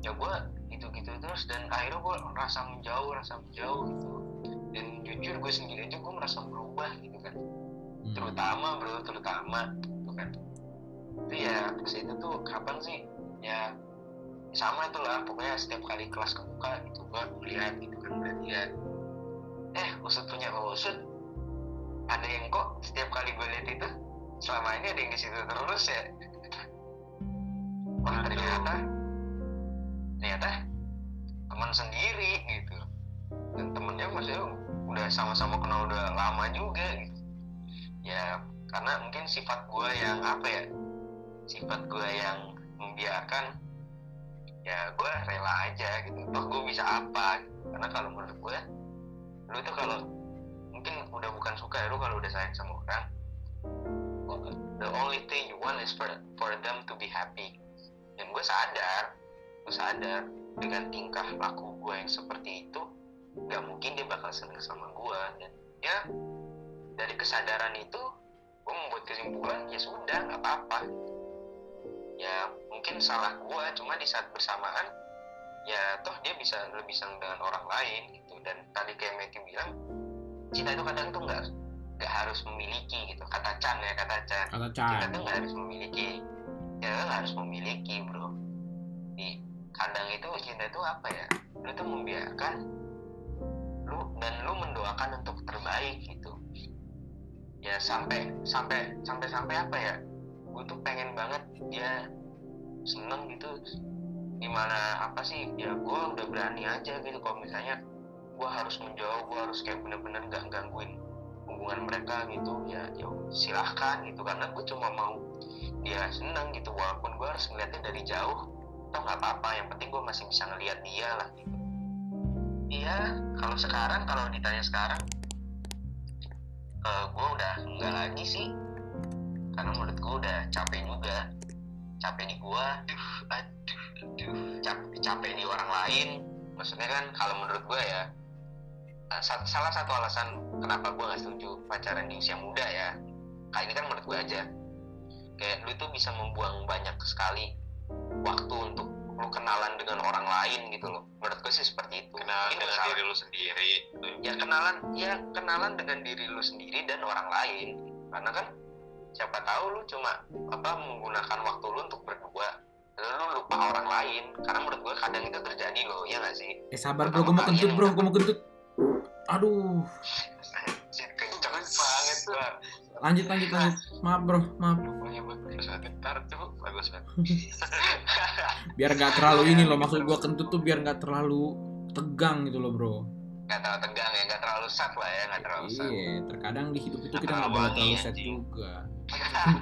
ya gue gitu-gitu terus dan akhirnya gue rasa menjauh rasa menjauh gitu. Dan jujur gue sendiri aja gue merasa berubah gitu kan. Hmm. terutama bro terutama gitu kan. Itu ya pas itu tuh kapan sih? Ya sama itulah pokoknya setiap kali kelas kebuka gitu gua melihat gitu kan ya eh usut punya usut ada yang kok setiap kali gue lihat itu selama ini ada yang di situ terus ya ternyata ternyata teman sendiri gitu. Dan temennya maksudnya udah sama-sama kenal udah lama juga gitu. Ya karena mungkin sifat gue yang apa ya sifat gue yang membiarkan ya gue rela aja gitu. Toh gue bisa apa karena kalau menurut gue lu tuh kalau mungkin udah bukan suka ya lu kalau udah sayang sama orang the only thing you want is for for them to be happy dan gue sadar gue sadar dengan tingkah laku gue yang seperti itu nggak mungkin dia bakal seneng sama gue dan ya dari kesadaran itu gue membuat kesimpulan ya sudah nggak apa-apa. Ya mungkin salah gue cuma di saat bersamaan ya toh dia bisa lebih senang dengan orang lain gitu. Dan tadi kayak Matthew bilang cinta itu kadang tuh nggak nggak harus memiliki gitu. Kata Chan ya kata Chan. Kata cinta tuh nggak harus memiliki nggak harus memiliki bro. Di kadang itu cinta itu apa ya? Lu tuh membiarkan lu dan lu mendoakan untuk terbaik gitu. Ya sampai sampai sampai sampai apa ya? Gue tuh pengen banget dia seneng gitu. Di mana apa sih? Ya gue udah berani aja gitu. Kalau misalnya gue harus menjauh gue harus kayak bener-bener gak gangguin hubungan mereka gitu ya ya silahkan gitu. Karena gue cuma mau dia seneng gitu. Walaupun gue harus ngeliatnya dari jauh toh nggak apa-apa. Yang penting gue masih bisa ngeliat dia lah gitu. Iya kalau sekarang kalau ditanya sekarang eh gue udah enggak lagi sih. Karena menurut gue udah capek juga. Capek di gue aduh aduh aduh capek, capek di orang lain. Maksudnya kan kalau menurut gue ya eh, sa- salah satu alasan kenapa gue gak setuju pacaran di usia muda ya kayak ini kan menurut gue aja kayak lu tuh bisa membuang banyak sekali waktu untuk lu kenalan dengan orang lain gitu loh. Menurut gue sih seperti itu. Kenalan Mungkin dengan salah- diri lu sendiri. Ya kenalan ya kenalan dengan diri lu sendiri dan orang lain. Karena kan siapa tahu lu cuma apa menggunakan waktu lu untuk berdua. Lalu lu lupa orang lain. Karena menurut gue kadang itu terjadi loh ya gak sih? Eh sabar bro, gue mau kentut bro, gue mau kentut. Aduh, kenceng banget gua lanjut lanjut lanjut. Maaf bro, maaf. bagus tuh bagus Biar gak terlalu ini loh, maksud gue kentut tuh biar gak terlalu tegang gitu loh bro. nggak terlalu tegang ya nggak terlalu sad lah ya nggak terlalu sad Iya, terkadang di hidup itu Nggak kita nggak boleh terlalu sad anjing. juga.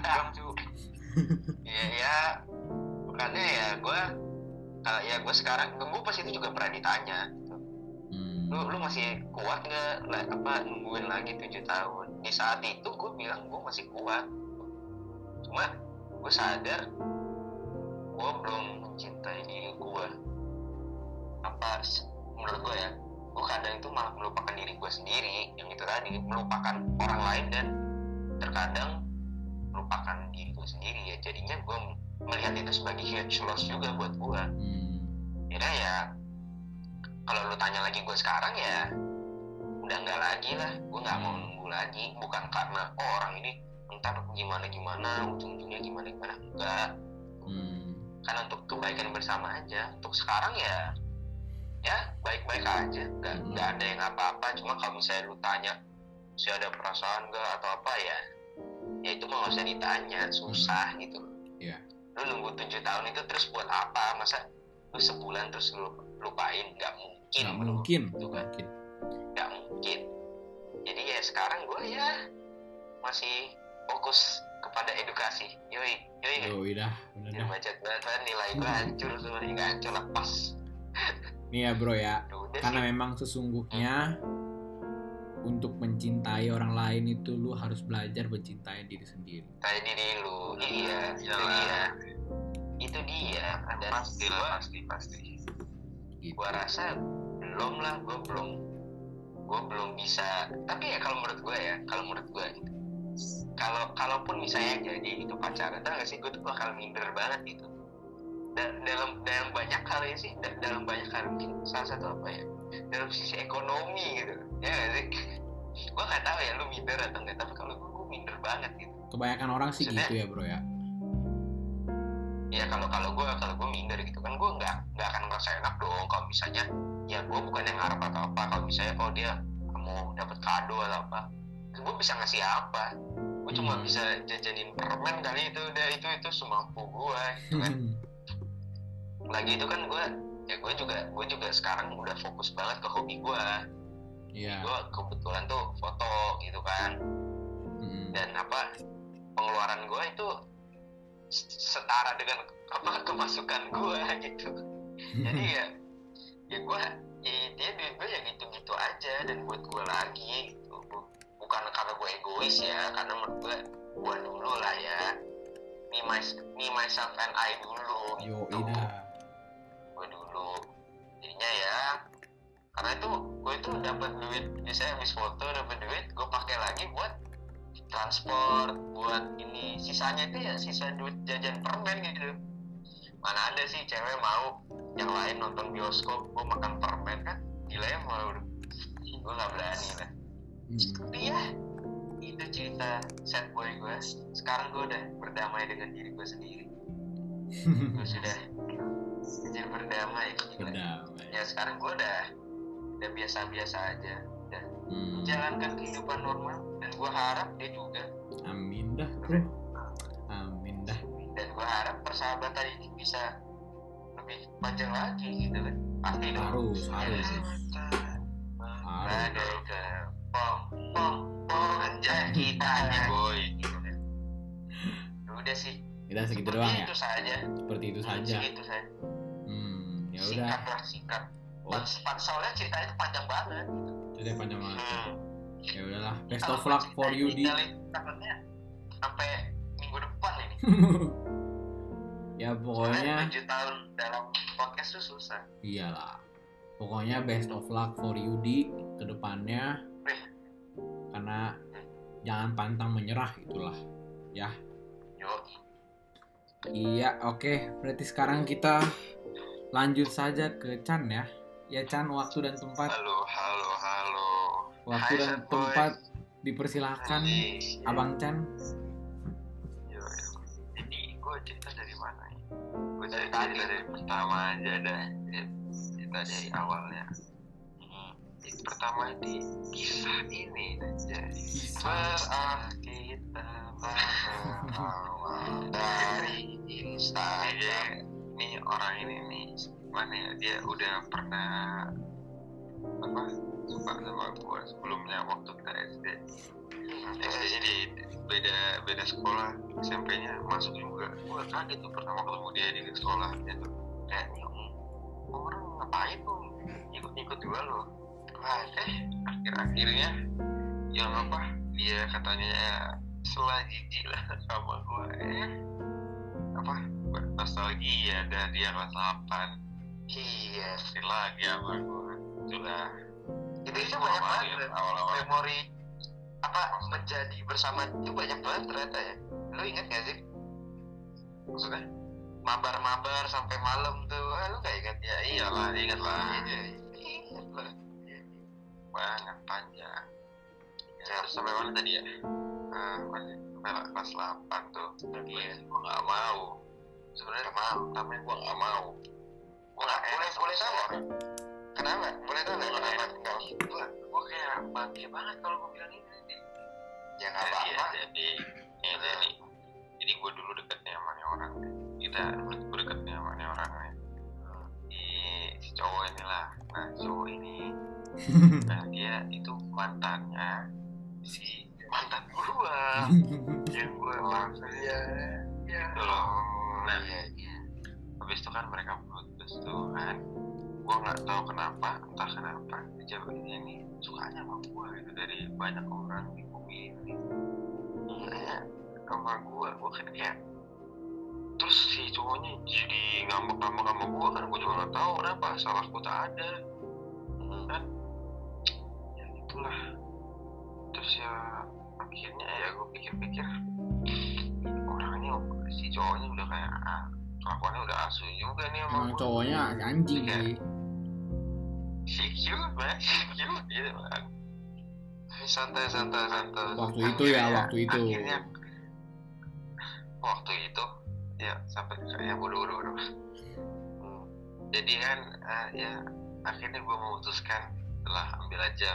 Bang cu. ya ya makanya ya gue kalau ya gue sekarang gue pas itu juga pernah ditanya gitu. Hmm. lu lu masih kuat nggak apa nungguin lagi tujuh tahun di saat itu gue bilang gue masih kuat. Cuma gue sadar gue belum mencintai diri gue apa menurut gue ya gue kadang itu malah melupakan diri gue sendiri yang itu tadi melupakan orang lain dan terkadang melupakan diri gue sendiri ya. Jadinya gue melihat itu sebagai huge loss juga buat gue Hmm. Kira ya kalau lu tanya lagi gue sekarang ya udah nggak lagi lah. Gue nggak mau nunggu lagi bukan karena oh orang ini ntar gimana gimana ujung-ujungnya gimana gimana enggak. Hmm. kan untuk kebaikan bersama aja. Untuk sekarang ya ya baik-baik aja. Nggak Hmm. nggak ada yang apa-apa. Cuma kalau misalnya lu tanya si ada perasaan nggak atau apa ya ya itu mah nggak usah ditanya. Susah gitu. Iya. lu nunggu tujuh tahun itu terus buat apa? Masa lu sebulan terus lu lupain? Nggak mungkin Nggak mungkin. Gitu kan. Nggak mungkin jadi ya sekarang gue ya masih fokus kepada edukasi. Yoi yoi. Yo, udah, bener Dia dah. baca banget nilai gue hancur semuanya nggak hancur lepas. Nih ya bro ya, udah karena sih. memang sesungguhnya untuk mencintai orang lain itu lu harus belajar mencintai diri sendiri. kayak diri lu. Iya itu Iyalah. dia. Itu dia. Dan Pasti gua- pasti, pasti. Gitu. gua rasa belum lah gue belum gue belum bisa tapi ya kalau menurut gue ya kalau menurut gue gitu. Kalau kalaupun misalnya jadi itu pacaran tau gak sih? Gue tuh bakal minder banget gitu. Da- dalam dalam banyak hal ya sih da- dalam banyak hal mungkin salah satu apa ya dalam sisi ekonomi gitu ya gak sih? Gue nggak tahu ya lu minder atau enggak tapi kalau gue gue minder banget gitu. Kebanyakan orang sih Maksudnya- gitu ya bro ya. ya kalau kalau gue kalau gue minder gitu kan gue nggak nggak akan ngerasa enak dong kalau misalnya ya gue bukan yang ngarep atau apa. Kalau misalnya oh dia mau dapat kado atau apa gue bisa ngasih apa? Gue cuma Hmm. bisa jajanin permen kali itu udah itu itu semampu gue gitu kan. Lagi itu kan gue ya gue juga gue juga sekarang udah fokus banget ke hobi gue Iya. gue kebetulan tuh foto gitu kan. Mm. dan apa pengeluaran gue itu setara dengan apa kemasukan gue gitu. Jadi ya ya gue ya dia duit gue ya gitu-gitu aja dan buat gue lagi gitu. Bu- bukan karena gue egois ya karena menurut gue gue dulu lah ya. Me, my, me myself and I dulu Yo, gitu. ida. gue dulu. Jadinya ya karena itu gue itu dapat duit biasanya habis foto dapat duit gue pakai lagi buat transport buat ini. Sisanya itu ya sisa duit jajan permen gitu mana ada sih cewek mau yang lain nonton bioskop gue makan permen kan gila ya mau gue nggak berani lah Hmm. tapi ya itu cerita sad boy gue sekarang gue udah berdamai dengan diri gue sendiri gue sudah jadi berdamai Berdamai. ya sekarang gue udah udah biasa-biasa aja udah Hmm. menjalankan kehidupan normal dan gue harap dia juga Amin dah bro. Dan gue harap persahabatan ini bisa lebih panjang lagi gitu kan pasti dong Harus, Ya, harus. Ada Harus. ke pom pom pom anjay kita hanya boy gitu kan udah sih Kita segitu Seperti doang ya. itu saja Seperti itu saja. segitu saja Hmm. Ya udah. singkat lah singkat Oh, soalnya ceritanya itu panjang banget gitu. cerita panjang banget. Hmm. Ya udahlah. Best of luck for you di. takutnya sampai minggu depan ini ya pokoknya 7 tahun dalam podcast tuh susah iyalah. Pokoknya best of luck for you di ke depannya. Eh. Karena jangan pantang menyerah itulah. yo Iya, oke. Berarti sekarang kita lanjut saja ke Chan ya. Ya Chan, waktu dan tempat, Halo, halo, halo. waktu Hai, dan sad boy. tempat dipersilahkan Anjing. Abang Chan. Dari tadi. dari pertama aja dah. Ya, Cerita dari awalnya. Hmm. Jadi pertama di kisah ini aja. Berarah kita berawal dari Instagram ini orang ini nih mana ya dia udah pernah apa suka sama gue sebelumnya waktu kita SD SD-nya di beda beda sekolah SMP-nya masuk juga. Gue kaget tuh pertama ketemu dia di sekolah gitu kayak "Ini orang ngapain tuh ikut-ikut juga lo Wah, eh akhir-akhirnya yang apa dia katanya ya selah jijik lah sama gue eh apa nostalgia dari dia kelas 8 iya lagi sama gue itulah itu itu banyak banget awal-awal. Memori apa menjadi bersama itu banyak banget ternyata ya. Lu ingat gak sih? Maksudnya mabar-mabar sampai malam tuh. Ah, lu gak ingat? Ya iyalah ingat lah. Iya ingat lah. Banget panjang. Ya, terus sampai mana tadi ya? Nah, sampai kelas 8 tuh. Tapi Iya. gue gak mau. Sebenarnya mau tapi gue gak mau. Gue gak boleh boleh nggak? Kenapa? Boleh tahu nggak? Kenapa? Enggak gue gue kayak bangga banget kalau gue bilang ini. Ya nggak jadi ya, apa-apa jadi ya jadi jadi gue dulu deketnya sama nih orang. Kita gue deketnya sama nih orang nih. Si, si cowok inilah. Nah cowok ini nah dia itu mantannya si mantan gua. Yang gue maksud iya. iya Gitu loh. Nah. iya iya habis itu kan mereka putus tuh kan gua nggak tahu kenapa entah kenapa cewek ini sukanya sama gua gitu dari banyak orang di bumi ini. Kayaknya sama gua gua kan kayak terus si cowoknya jadi ngambek-ngambek sama gua kan gua juga nggak tahu kenapa salah gua tak ada. Kan ya itulah terus ya akhirnya ya gue pikir-pikir orangnya si cowoknya udah kayak ah, kelakuannya udah asu juga nih sama Emang gua. cowoknya anjing Iya. sih. si cute banget si cute gitu kan santai santai santai Waktu itu ya, waktu itu. akhirnya waktu itu ya sampai kayak bodoh bodoh bodoh Hmm. jadi kan eh, ya akhirnya gue memutuskan setelah ambil aja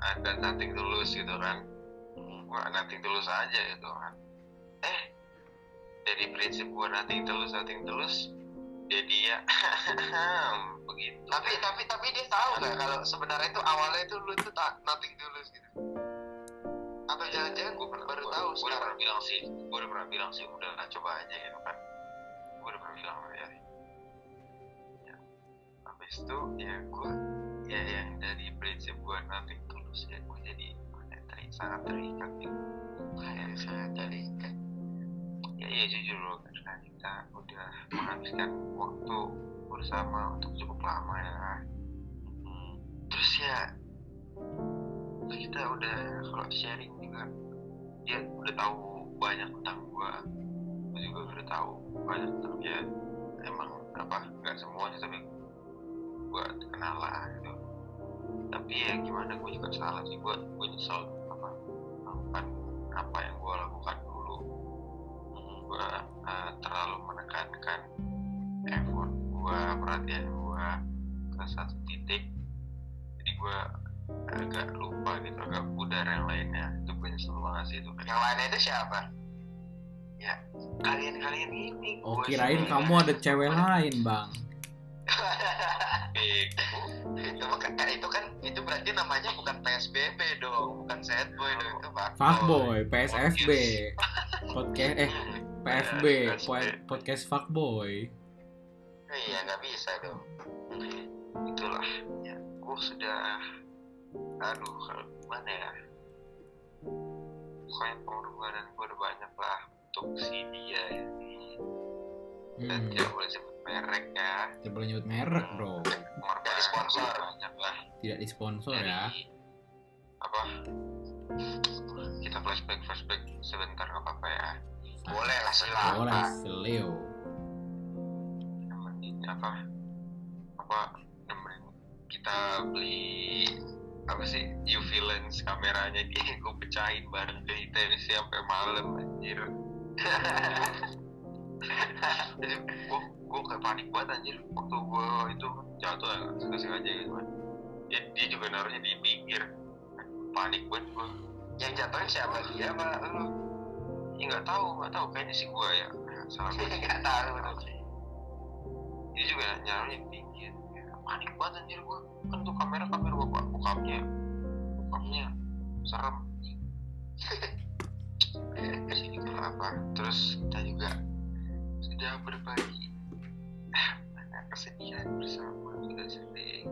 ada nothing tulus gitu kan gue nothing tulus aja gitu kan eh dari prinsip gue nothing tulus nothing tulus jadi ya begitu. Tapi tapi tapi dia tahu nggak kalau sebenarnya itu awalnya itu lu itu tak nothing tulus gitu? Atau jangan-jangan gue baru tahu gue udah pernah bilang sih gue udah pernah bilang sih udah lah coba aja gitu kan. Gue udah pernah bilang dia ya. Habis itu ya gue ya yang dari prinsip gue nothing tulus ya gue jadi sangat terikat gitu. Kayak kan ya iya jujur loh karena kita udah menghabiskan waktu bersama untuk cukup lama ya. Hmm, terus ya kita udah kalau sharing juga dia udah tahu banyak tentang gua. Gua juga udah tahu banyak tentang dia. Emang apa nggak semuanya tapi gua kenal lah gitu. Tapi ya gimana gua juga salah sih. Gua gua nyesel apa apa yang gua lakukan gua eh, terlalu menekankan effort gua perhatian gua ke satu titik. Jadi gua agak lupa gitu agak pudar yang lainnya. Itu gue nyesel banget sih itu. Yang lainnya itu siapa? Kalian-kalian ini Oh kirain sih- kamu ada cewek lain bang. Bego. itu eh, itu kan itu berarti namanya bukan PSBB dong bukan sad boy dong itu pak Fuckboy, PSFB, podcast eh PFB, Iya, po- podcast fuckboy. iya nggak bisa dong. Itulah ya. Gue sudah aduh kalau gimana ya? Pokoknya pengorbanan gue udah banyak lah untuk si dia ini. Dan Hmm, tidak boleh sebut merek ya. Tidak boleh nyebut merek bro. pengorbanan Dari sponsor. gua banyak lah. Tidak disponsor dari ya. apa? Kita flashback flashback. Sebentar nggak apa-apa ya silakan Boleh, Leo. nemenin apa? Apa nemenin kita beli apa sih? UV lens kameranya dia gue pecahin bareng dari tenisi sampai malam anjir. Gue gue kayak panik banget anjir. Waktu gue itu jatuh ya nggak sengaja gitu kan. Dia, dia juga naruhnya di pinggir. Panik banget gue yang jatuhin siapa? Dia apa lu ya nggak tahu nggak tahu. Kayaknya sih gue ya salah gue nggak tahu nanti dia juga di pinggir panik banget anjir gue kan tuh kamera kamera bapak bokapnya. Bokapnya. Serem. Sini itu apa terus kita juga sudah berbagi. Banyak kesedihan bersama. Sudah sering.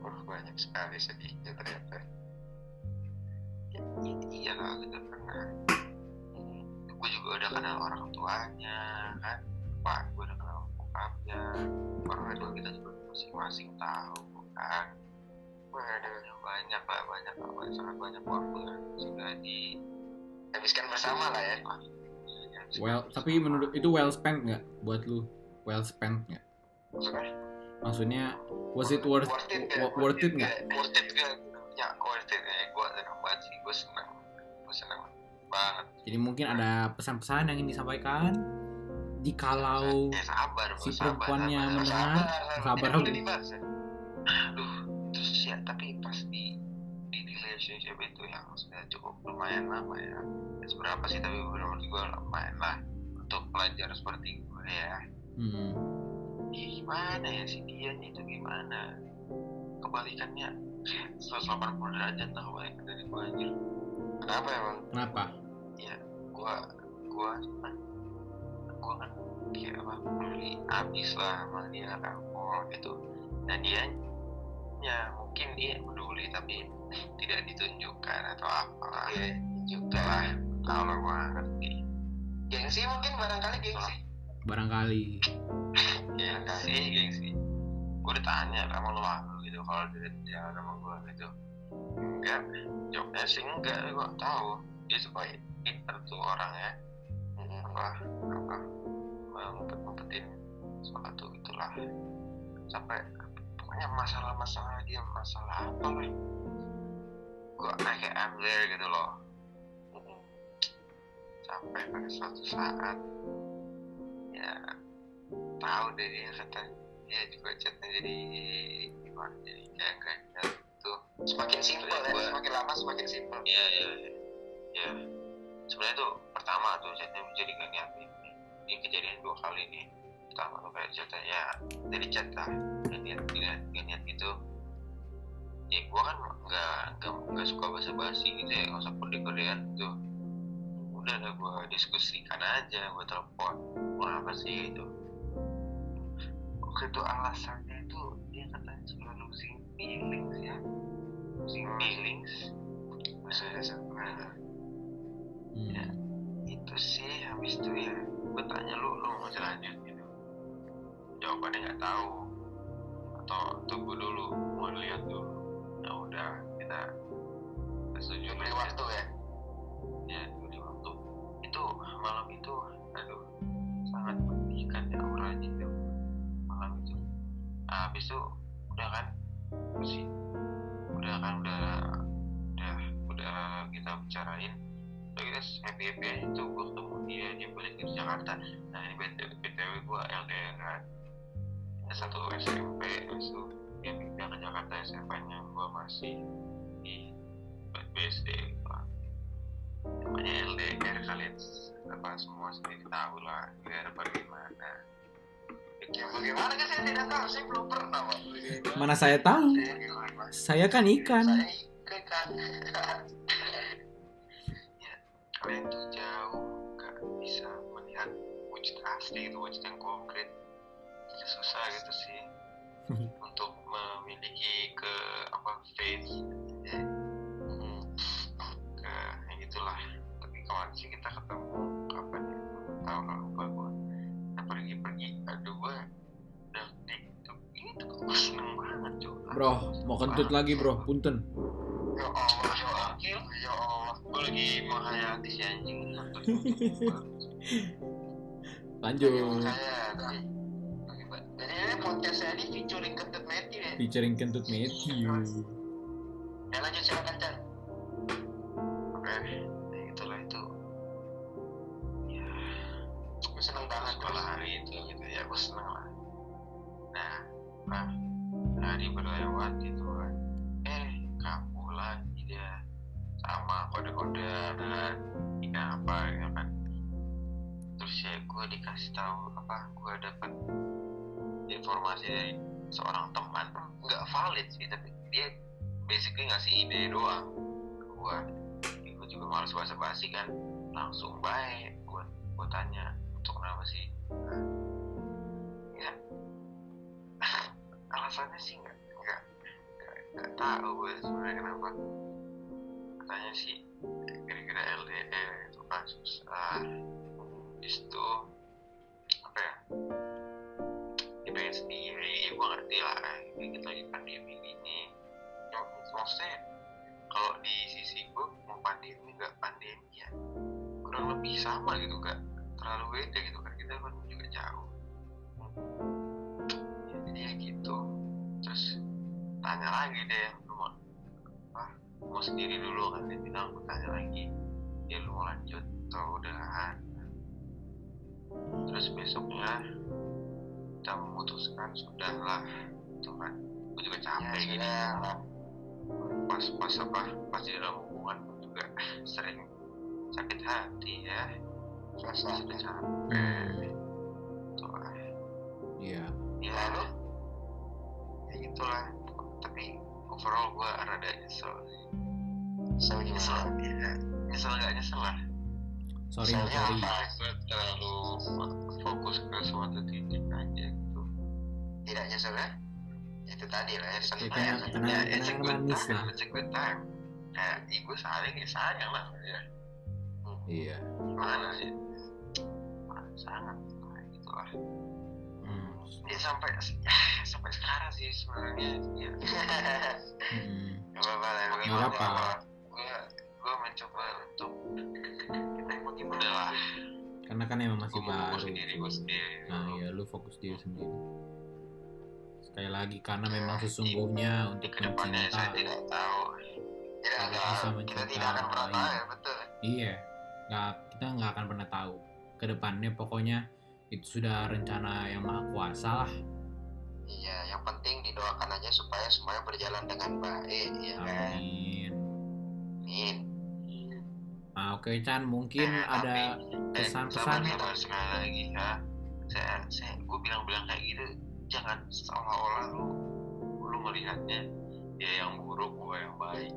Oh banyak sekali sedihnya ternyata. Ya, ya iya lah kita pernah gue juga udah kenal orang tuanya kan? Pak gue udah kenal bokapnya. Orang tua kita juga masing-masing tahu kan? Waduh, banyak lah banyak lah banyak, sangat banyak waktu yang sudah dihabiskan bersama lah ya Well, tapi menurut itu well spent nggak buat lu? Well spent nggak? maksudnya Maksudnya was it worth worth it wo- worth it nggak? worth it gak ya worth it ya gue senang banget sih. Gue senang gue senang banget Jadi mungkin ada pesan-pesan yang ingin disampaikan? Jikalau ya sabar si Bos, sabar, perempuannya sabar, mendengar, sabar, sabar, dibahas ya. aduh terus ya tapi pas di di relationship itu yang sudah cukup lumayan lama ya. Ya, seberapa sih tapi menurut gue lumayan lah untuk pelajar seperti gue ya. Hmm, Ya, gimana ya si dia itu gimana? Kebalikannya 180 derajat lah kebalikan dari gue anjir kenapa emang? Kenapa? gua gua kan gua kan kayak apa beli habis lah sama dia alkohol gitu. Dan dia ya mungkin dia peduli tapi tidak ditunjukkan atau apalah ya juga lah kalau gua ngerti. Gengsi mungkin barangkali gengsi Barangkali. gengsi gengsi gua udah tanya sama lu malu gitu kalau dia dia sama gua gitu enggak jawabnya sih enggak gua tahu. Dia supaya pinter tuh orang ya apa apa ngumpet ngumpetin suatu itulah sampai pokoknya masalah-masalah dia masalah apa lah. Gua kayak I'm gitu loh. Sampai pada suatu saat ya tahu deh dia kata dia juga chatnya jadi gimana jadi kayak kayak semakin simpel ya semakin lama semakin simpel. Ya ya ya, ya. sebenarnya tuh pertama tuh jadi gak niat ini ini kejadian dua kali nih pertama tuh kayak chatnya ya dari lah gak niat gak, gak niat gitu. Ya gua kan nggak nggak nggak suka basa basi gitu ya nggak usah kode kodean gitu. Udah ada gua diskusikan aja gua telepon gua apa sih? itu waktu itu alasannya itu dia katanya sudah losing feelings ya losing feelings sudah sampai Hmm. Ya. itu sih habis itu ya gue tanya lu lu mau lanjut gitu. Jawabannya nggak tahu. Atau tunggu dulu mau lihat dulu. Ya udah kita setuju beri waktu ya? Ya beri waktu itu malam itu aduh sangat menyedihkan ya auranya itu malam itu nah, habis itu udah kan sih udah kan udah udah udah kita bicarain. Kita happy happy aja tuh gue ketemu dia dia balik ke Jakarta. Nah ini btw, BTW gue LDR kan. Satu SMP itu dia pindah ke Jakarta SMP nya gue masih di BSD namanya LDR kalian apa semua sendiri tahu lah LDR bagaimana ya bagaimana kan saya tidak tahu saya belum pernah Pak. Mana saya tahu? Saya gimana? Saya kan ikan. Saya ikan. ya, kalian tuh jauh gak bisa melihat wujud asli itu wujud yang konkret. Jadi susah gitu sih untuk memiliki ke apa faith ya. Hmm, ke ya gitulah. Tapi kawan sih kita ketemu kapan ya? Tahu lah seneng banget cuy. Bro, mau kentut lagi bro, punten. Ya Allah, ya Allah, ya Allah. Gue lagi menghayati si anjing. Lanjut. Jadi ini podcast saya ini featuring kentut Matthew ya. Featuring kentut Matthew. Juga males basa basi kan. Langsung baik gua gua tanya untuk kenapa sih? Ya. Alasannya sih nggak nggak nggak tahu gue sebenarnya kenapa. Katanya sih kira-kira LDR itu kan susah di apa ya? Dia pengen sendiri ya gue ngerti lah kayak kita lagi pandemi gini. Ya, maksudnya kalau di sisi gue mau pandemi nggak pandemi ya. Kurang lebih sama gitu nggak terlalu beda gitu kan. Kita kan juga jauh. Ya, jadi ya gitu. Terus tanya lagi deh lu mau ah, mau sendiri dulu kan. Dia bilang gue tanya lagi. Ya lu mau lanjut atau udahan? Terus besoknya kita memutuskan sudahlah tuh kan gue juga capek Ya, gini sudah. pas pas apa pas di dalam hubungan juga sering sakit hati ya Susah. sudah capek Hmm, tuh lah iya ya Lalu? ya gitulah tapi overall gue rada nyesel nyesel gimana? ya nyesel nggak nyesel lah sorry Soalnya sorry apa? gue terlalu fokus ke suatu titik aja gitu Tidak nyesel ya? Itu tadi lah ya. Ya, senang ya. kenang- ya it's a good manis time lah. it's a good time. Kayak gue sayang ya sayang lah. Ya iya. Gimana sih? Ah, sangat gitu lah. Hmm, ya sampai ya, sampai sekarang sih sebenarnya ya hmm. Gak apa-apa lah. Ya, gue gue mencoba untuk kita mau gimana lah. Karena kan emang masih gue baru sendiri gue sendiri nah iya lu fokus diri sendiri sekali lagi karena memang sesungguhnya untuk ke depannya saya mencinta tidak tahu Tidak ada. bisa Kita tidak akan pernah tahu ya, betul. iya nggak kita nggak akan pernah tahu ke depannya pokoknya itu sudah rencana yang maha kuasa lah Iya, yang penting didoakan aja supaya semuanya berjalan dengan baik, ya kan? amin Amin. nah oke Chan mungkin Eh, ada eh, pesan-pesan. sekali lagi ya saya saya gue bilang-bilang kayak gitu jangan seolah-olah lu lu melihatnya dia yang buruk gue yang baik.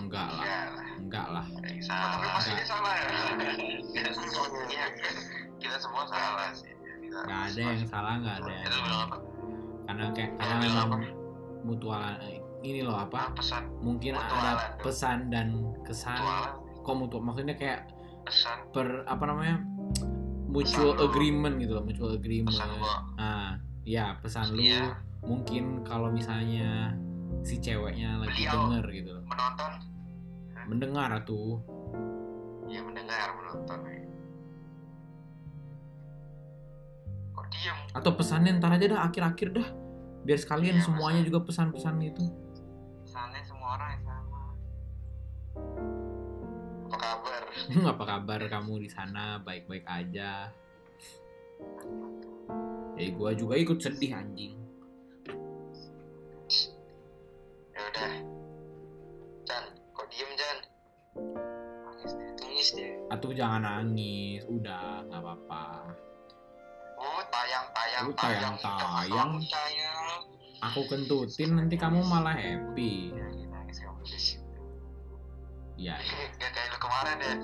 Enggak lah. Enggak lah. Enggak lah. Ada yang Tapi salah pasti dia salah ya. kita semua iya, kita semua salah sih. Kita nggak ada yang salah nggak ada yang karena kayak karena memang mutualan eh, ini loh apa? Pesan? Mungkin Mutualan. ada pesan dan kesan. Mutualan. Kok mutual maksudnya kayak pesan. per apa namanya? Mutual Pesan agreement gitu loh mutual agreement. pesan gua. Nah ya pesan lu Iya. mungkin kalau misalnya si ceweknya lagi denger gitu loh Menonton, mendengar tuh ya mendengar, menonton. Kok diem? atau pesannya ntar aja dah akhir-akhir dah biar sekalian Iya, semuanya pesan. juga pesan-pesan itu Misalnya semua orang yang sama. Apa kabar? apa kabar kamu di sana baik-baik aja ya gua juga ikut sedih anjing Ya udah. Chan, kok diem Chan? Nangis nangis dia. atau jangan nangis udah nggak apa-apa Oh, tayang, tayang, Oh, tayang, tayang. tayang. aku kentutin nanti kamu malah happy Ya, nangis boleh di situ. ya Gak kayak lu kemarin ya.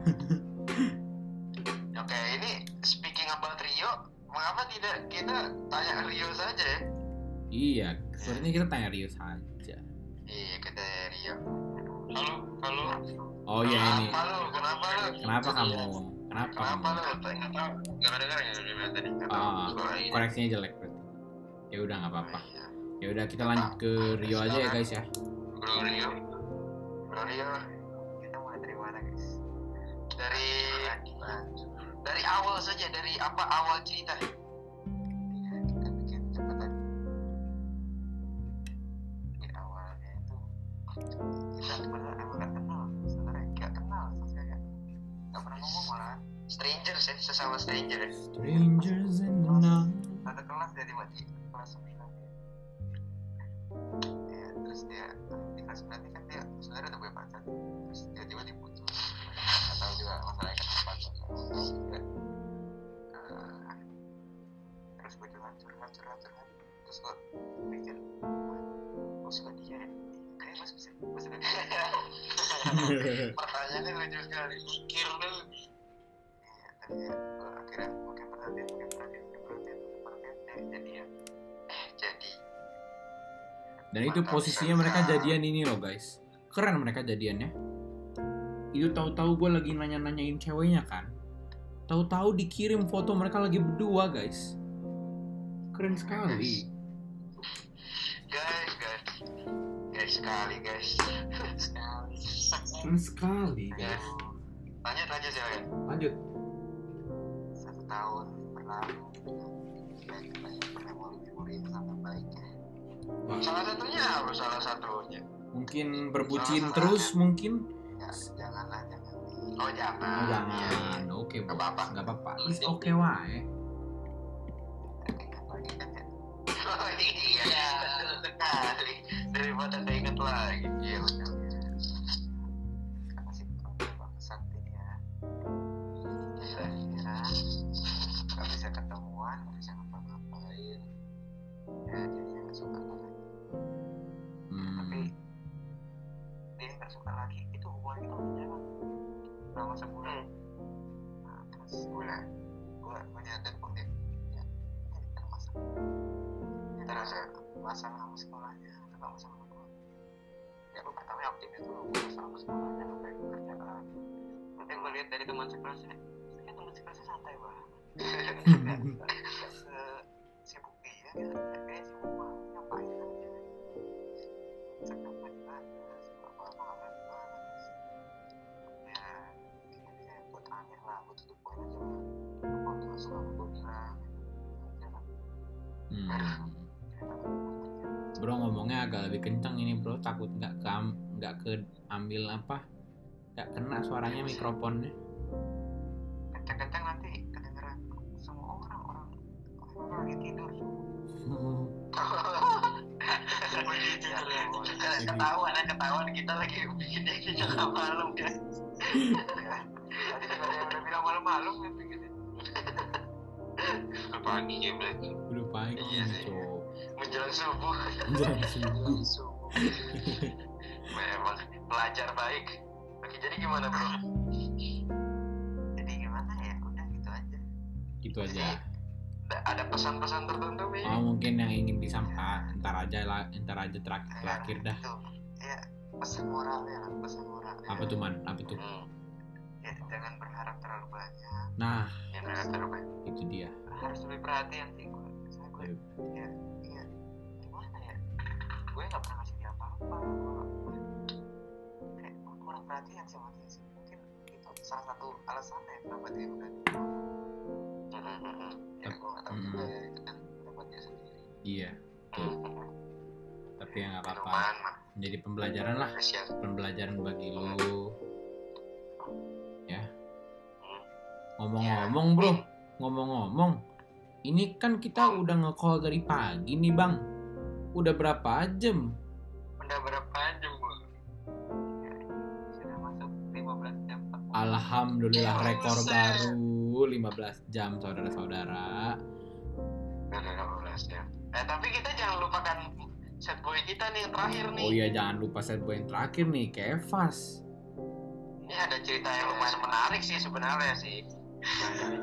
mengapa tidak? Kita tanya Rio saja ya? iya sebenarnya kita tanya Rio saja. Iya, kita Rio. halo halo. Oh ya ini. Kenapa lu? Kenapa lu? kenapa kamu kenapa Kenapa kamu lu? nggak tahu. Nggak udah bilang tadi? Ah, ini. koreksinya jelek berarti. Ya udah nggak apa-apa. Iya. ya udah kita lanjut ke Rio aja ya guys ya. Bro Rio. Bro Rio, kita mulai dari mana guys? Dari dari awal saja, dari apa awal cerita? Itu posisinya mereka jadian ini loh guys. Keren mereka jadiannya. Itu tahu-tahu gue lagi nanya-nanyain ceweknya kan. Tahu-tahu dikirim foto mereka lagi berdua guys. Keren sekali. guys guys guys sekali guys sekali Keren sekali guys. lanjut lanjut ya Lanjut. satu tahun berlalu baik banyak memori-memori yang sangat baik ya salah satunya apa? Salah satunya? Mungkin berbucin terus mungkin. ya janganlah jangan. Oh jangan. Oh, jangan. Iya, Oke, Nggak apa-apa. Nggak apa-apa. Oke wae. ingat kan ya oh iya. Betul sekali daripada keinget lagi. Iya selama sebulan nah, terus ya sama sekolahnya sama gue ya pertama optimis dulu sekolahnya apa. Yang dari teman ya teman sekelasnya santai banget. Sibuk dia gitu nggak keambil apa, nggak kena suaranya mikrofonnya. kencang-kencang nanti kedengeran. Semua orang orang orang lagi tidur. Semua ketahuan ya ketahuan kita lagi bikin ini tengah malam ya tadi juga ada yang udah bilang malam-malam bikin udah pagi ya berarti Udah pagi Iya sih. menjelang subuh. Menjelang subuh. Memang. Pelajar baik. Oke jadi gimana bro? Jadi gimana ya? Udah gitu aja. Gitu aja. ada, ada pesan-pesan tertentu nih Oh mungkin yang ingin disampaikan. Ntar aja lah, ntar aja terakhir terakhir dah. Itu, ya pesan moralnya lah pesan moralnya Apa tuh man? Apa tuh? Hmm. ya jangan berharap terlalu banyak. Nah. Jangan berharap terlalu banyak. Itu dia. harus lebih perhatian sih gue saya gue ya iya. Gimana ya? Gue nggak pernah ngasih dia gue kurang perhatian sama dia sih mungkin itu salah satu alasannya kenapa dia udah ya gue nggak tahu juga ya itu kan pendapat dia sendiri Iya. Tapi ya nggak apa-apa. Menjadi pembelajaran lah. Pembelajaran bagi lu. Ya. Ngomong-ngomong bro, ngomong-ngomong, ini kan kita udah nge-call dari pagi nih bang. Udah berapa jam? udah berapa jam Alhamdulillah Ya, rekor baru 15 jam saudara-saudara. Udah 15 jam eh tapi kita jangan lupakan set boy kita nih yang terakhir nih Oh iya jangan lupa set boy yang terakhir nih, Kevas. Ini ada cerita yang lumayan menarik sih sebenarnya sih.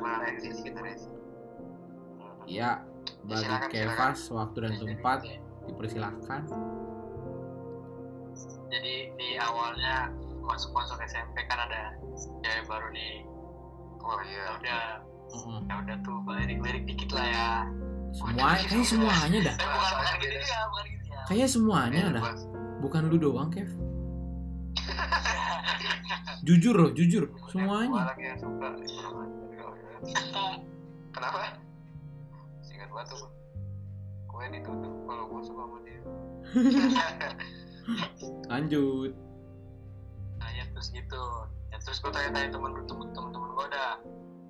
Menarik sih sebenarnya sih. Ya, bagi Silakan, Kevas waktu dan tempat dipersilahkan. Jadi di awalnya masuk masuk SMP kan ada cewek baru nih. Oh iya. Ya udah, Heeh. ya udah tuh lirik-lirik dikit lah ya. Semua, kayaknya semuanya dah. Eh bukan bukan gitu ya, bukan gitu ya. Kayak semuanya dah. Bukan lu doang, Kev. Jujur loh, jujur. Semuanya. Kenapa? Singkat banget tuh. Gue ditutup kalau gue suka sama dia. Lanjut. Ya terus gitu. Ya terus gue tanya-tanya temen temen temen temen gue ada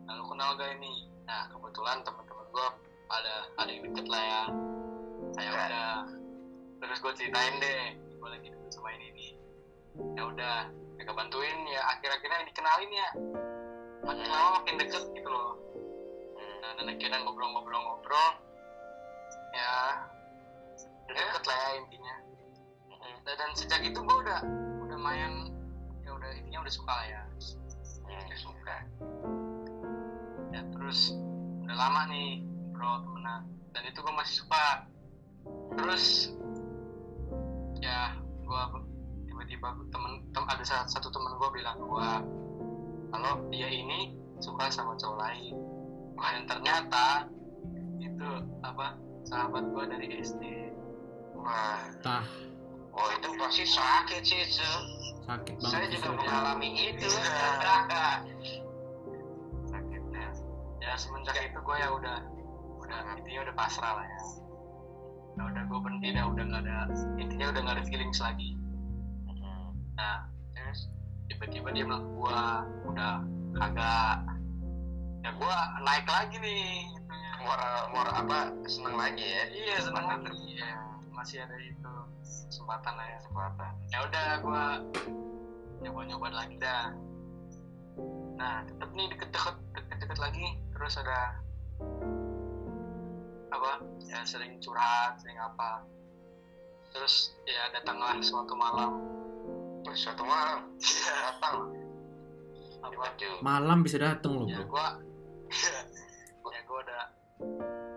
nah, lu kenal gak ini? Nah kebetulan temen-temen gue ada ada yang deket lah ya. Saya udah terus gue ceritain deh gue lagi deket sama ini nih. Ya udah mereka bantuin ya akhir-akhirnya dikenalin ya. Makin lama makin deket gitu loh. Nah dan akhirnya ngobrol-ngobrol-ngobrol. Ya udah deket lah ya intinya. Dan, dan sejak itu gue udah udah main udah suka lah ya. Hmm, dia suka. ya terus udah lama nih bro temenan. Dan itu gue masih suka. Terus ya gue tiba-tiba temen tem- ada sa- satu temen gue bilang gue kalau dia ini suka sama cowok lain. Wah, dan ternyata itu apa sahabat gue dari SD Wah, Tah, oh itu pasti sakit sih, Su. sakit Saya banget. juga sih. mengalami itu. sakitnya ya semenjak itu gue ya udah udah intinya udah pasrah lah ya nah, udah gue berhenti dah udah nggak ada intinya udah nggak ada feelings lagi nah terus tiba-tiba dia bilang gue udah kagak ya gue naik lagi nih itunya Moral, moral apa? Seneng lagi ya? iya senang lagi ya masih ada itu kesempatan lah ya kesempatan. Ya udah gue nyoba-nyoba lagi dah. Nah tetep nih deket-deket deket-deket lagi terus ada apa? Ya sering curhat sering apa. Terus ya datanglah suatu malam. Oh, Suatu malam? Datang. apa? Tiba-tiba. Malam bisa dateng loh, ya gua ya gua udah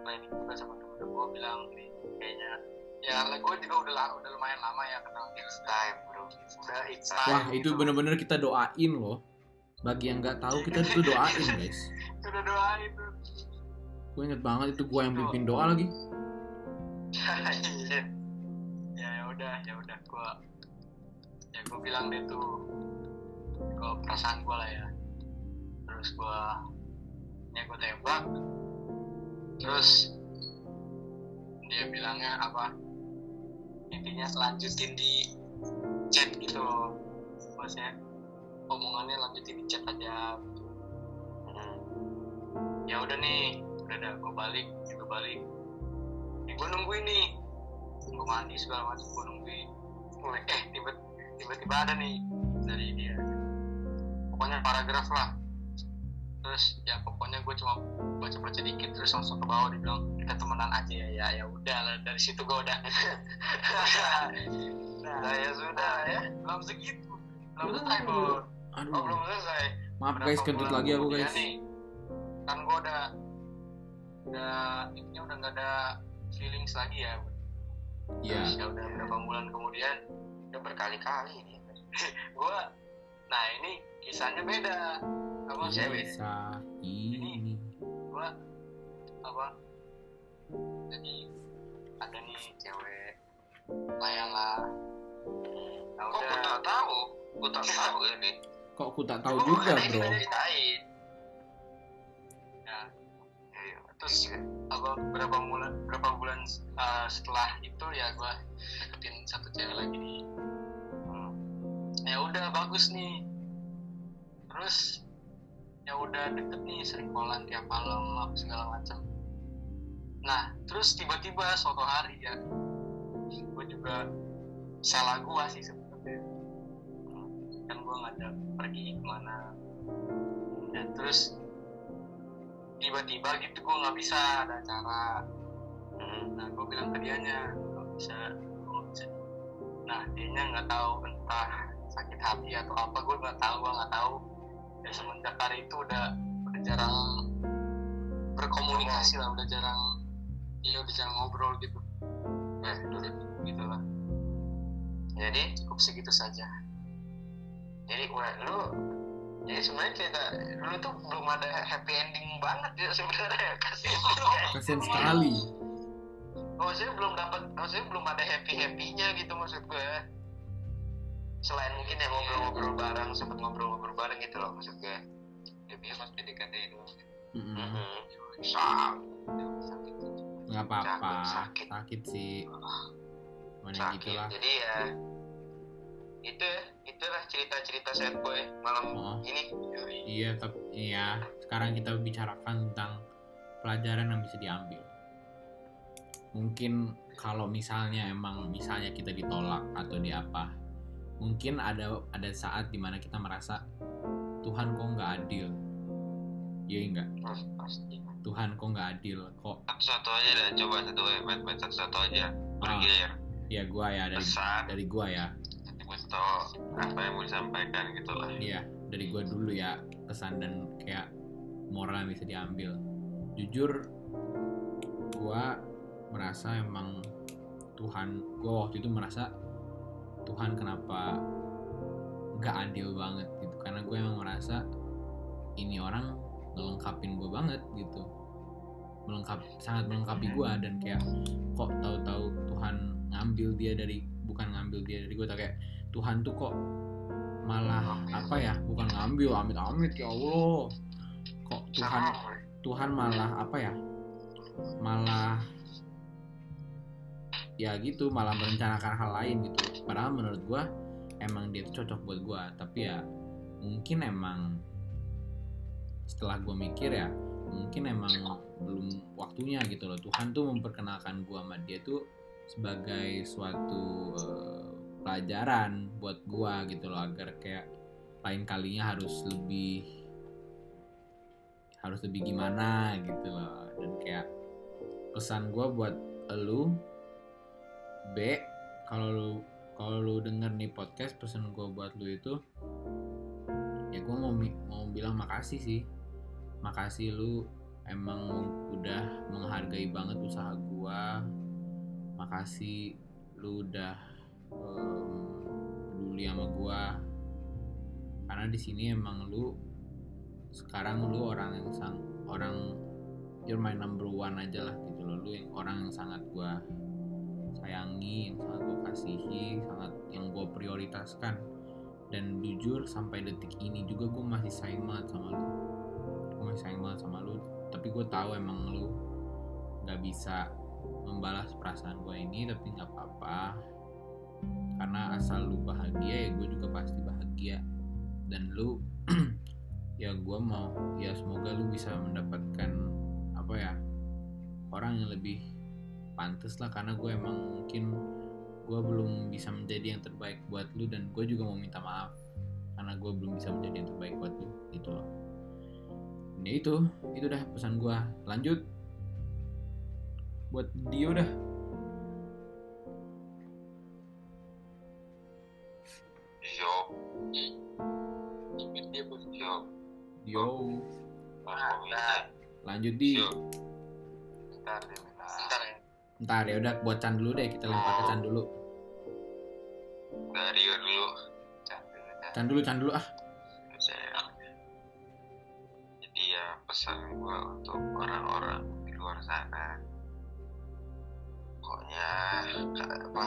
planning juga sama temen gua bilang nih kayaknya ya gua juga udah udah lumayan lama ya kenal It's time, bro. udah it's time Wah, itu gitu. bener-bener kita doain loh. Bagi yang nggak tahu, kita itu doain, guys. udah doa itu Gue inget banget itu gue yang pimpin doa lagi. ya ya udah ya udah gua ya gua bilang deh tuh gua perasaan gua lah ya terus gua ya gua tembak terus dia bilangnya apa intinya lanjutin di chat gitu maksudnya omongannya lanjutin di chat aja. Gitu. Hmm. ya udah nih udah dah gue balik gue balik. Ya, gue nungguin nih. Gue mandi segala macam gue nungguin. Eh tiba tiba-tiba ada nih dari dia. Pokoknya paragraf lah terus ya pokoknya gue cuma baca baca dikit terus langsung ke bawah dia bilang kita temenan aja ya ya ya udah lah dari situ gue udah. Nah ya sudah ya belum segitu belum selesai bro oh Aduh, belum selesai. Maaf Berapa guys, kentut lagi aku guys. nih, kan gue udah udah intinya udah nggak ada feelings lagi ya Iya. Terus ya udah beberapa bulan kemudian Udah berkali-kali ini. gue nah ini kisahnya beda apa cewek bisa ini. gue apa jadi ada nih cewek lumayan lah nah, Kok udah tak tahu? Gue tak tahu ini. Kok aku tak tahu Gua juga, bro. ceritain. nah, Iya, terus apa berapa bulan berapa bulan uh, setelah itu ya gue deketin satu cewek lagi nih Hmm. ya udah bagus nih terus ya udah deket nih sering kolan tiap malam apa segala macam. Nah terus tiba-tiba suatu hari ya gue juga salah gue sih sebenarnya. Kan gue nggak ada pergi ke mana. Dan terus tiba-tiba gitu gue nggak bisa ada acara. Nah gue bilang ke dianya nggak bisa nggak bisa. Nah nggak tahu entah sakit hati atau apa gue nggak tahu gue nggak tahu ya semenjak hari itu udah udah jarang berkomunikasi lah udah jarang iya udah jarang ngobrol gitu. Nah, udah gitu lah. Jadi, cukup segitu saja. Jadi wah, lu jadi sebenarnya cerita lu tuh belum ada happy ending banget ya sebenarnya. Kasih Kasian sekali. maksudnya belum dapat maksudnya belum ada happy happynya gitu maksud gue selain mungkin ya ngobrol-ngobrol bareng sempet ngobrol-ngobrol bareng gitu loh maksud gue ya biar pas PDKT itu sakit Nggak apa-apa. Sakit. Sakit sih. Mana sakit gitulah. jadi ya itu itulah cerita-cerita sad boy malam Oh. ini Iya, tapi iya. Sekarang kita bicarakan tentang pelajaran yang bisa diambil. Mungkin kalau misalnya emang misalnya kita ditolak atau di apa, mungkin ada ada saat di mana kita merasa Tuhan kok nggak adil. Iya enggak? Pas- pasti Tuhan kok nggak adil. Kok satu-satu aja dah coba satu eh main main satu-satu aja bergilir ya gua ya dari pesan dari gua ya. nanti gue tau apa yang mau disampaikan gitu lah Iya, dari gue dulu ya pesan dan kayak moral bisa diambil. Jujur, gue merasa emang Tuhan, gue waktu itu merasa Tuhan kenapa gak adil banget gitu. Karena gue emang merasa ini orang ngelengkapin gue banget gitu. Melengkap, sangat melengkapi gue dan kayak kok tahu-tahu Tuhan ngambil dia dari bukan ngambil dia dari gue kayak Tuhan tuh kok malah apa ya? Bukan ngambil amit amit ya Allah. Kok Tuhan Tuhan malah apa ya? Malah ya gitu malah merencanakan hal lain gitu padahal menurut gua emang dia tuh cocok buat gua. Tapi ya mungkin emang setelah gua mikir ya mungkin emang belum waktunya gitu loh. Tuhan tuh memperkenalkan gua sama dia tuh sebagai suatu eh, pelajaran buat gua gitu loh. Agar kayak lain kalinya harus lebih harus lebih gimana gitu loh. Dan kayak pesan gua buat elu B kalau lu kalau lu denger nih podcast pesan gua buat lu itu ya gua mau mau bilang makasih sih. Makasih lu emang udah menghargai banget usaha gua. Makasih lu udah em, peduli sama gua. Karena di sini emang lu sekarang lu orang yang sang orang you're my number one aja lah gitu loh. Lu yang orang yang sangat gua sayangi yang sangat gua kasihi sangat yang gua prioritaskan. Dan jujur sampai detik ini juga gue masih sayang banget sama lu. Gue masih sayang banget sama lu tapi gue tahu emang lu nggak bisa membalas perasaan gue ini tapi nggak apa-apa. Karena asal lu bahagia ya gue juga pasti bahagia. Dan lu ya gue mau ya semoga lu bisa mendapatkan apa ya orang yang lebih pantas lah karena gue emang mungkin gue belum bisa menjadi yang terbaik buat lu dan gue juga mau minta maaf karena gue belum bisa menjadi yang terbaik buat lu gitu loh. Dan ya itu itu dah pesan gue. Lanjut. Buat Dio dah. Yo. Ingat dia bos. yo. Dio aku minta lanjut di. Yo. Bentar ntar ya udah buat Chan dulu deh kita lempar ke Chan dulu. Dari dulu. Cantik, cantik. Chan. Dulu Chan dulu ah. Saya jadi ya pesan gue untuk orang-orang di luar sana. Pokoknya apa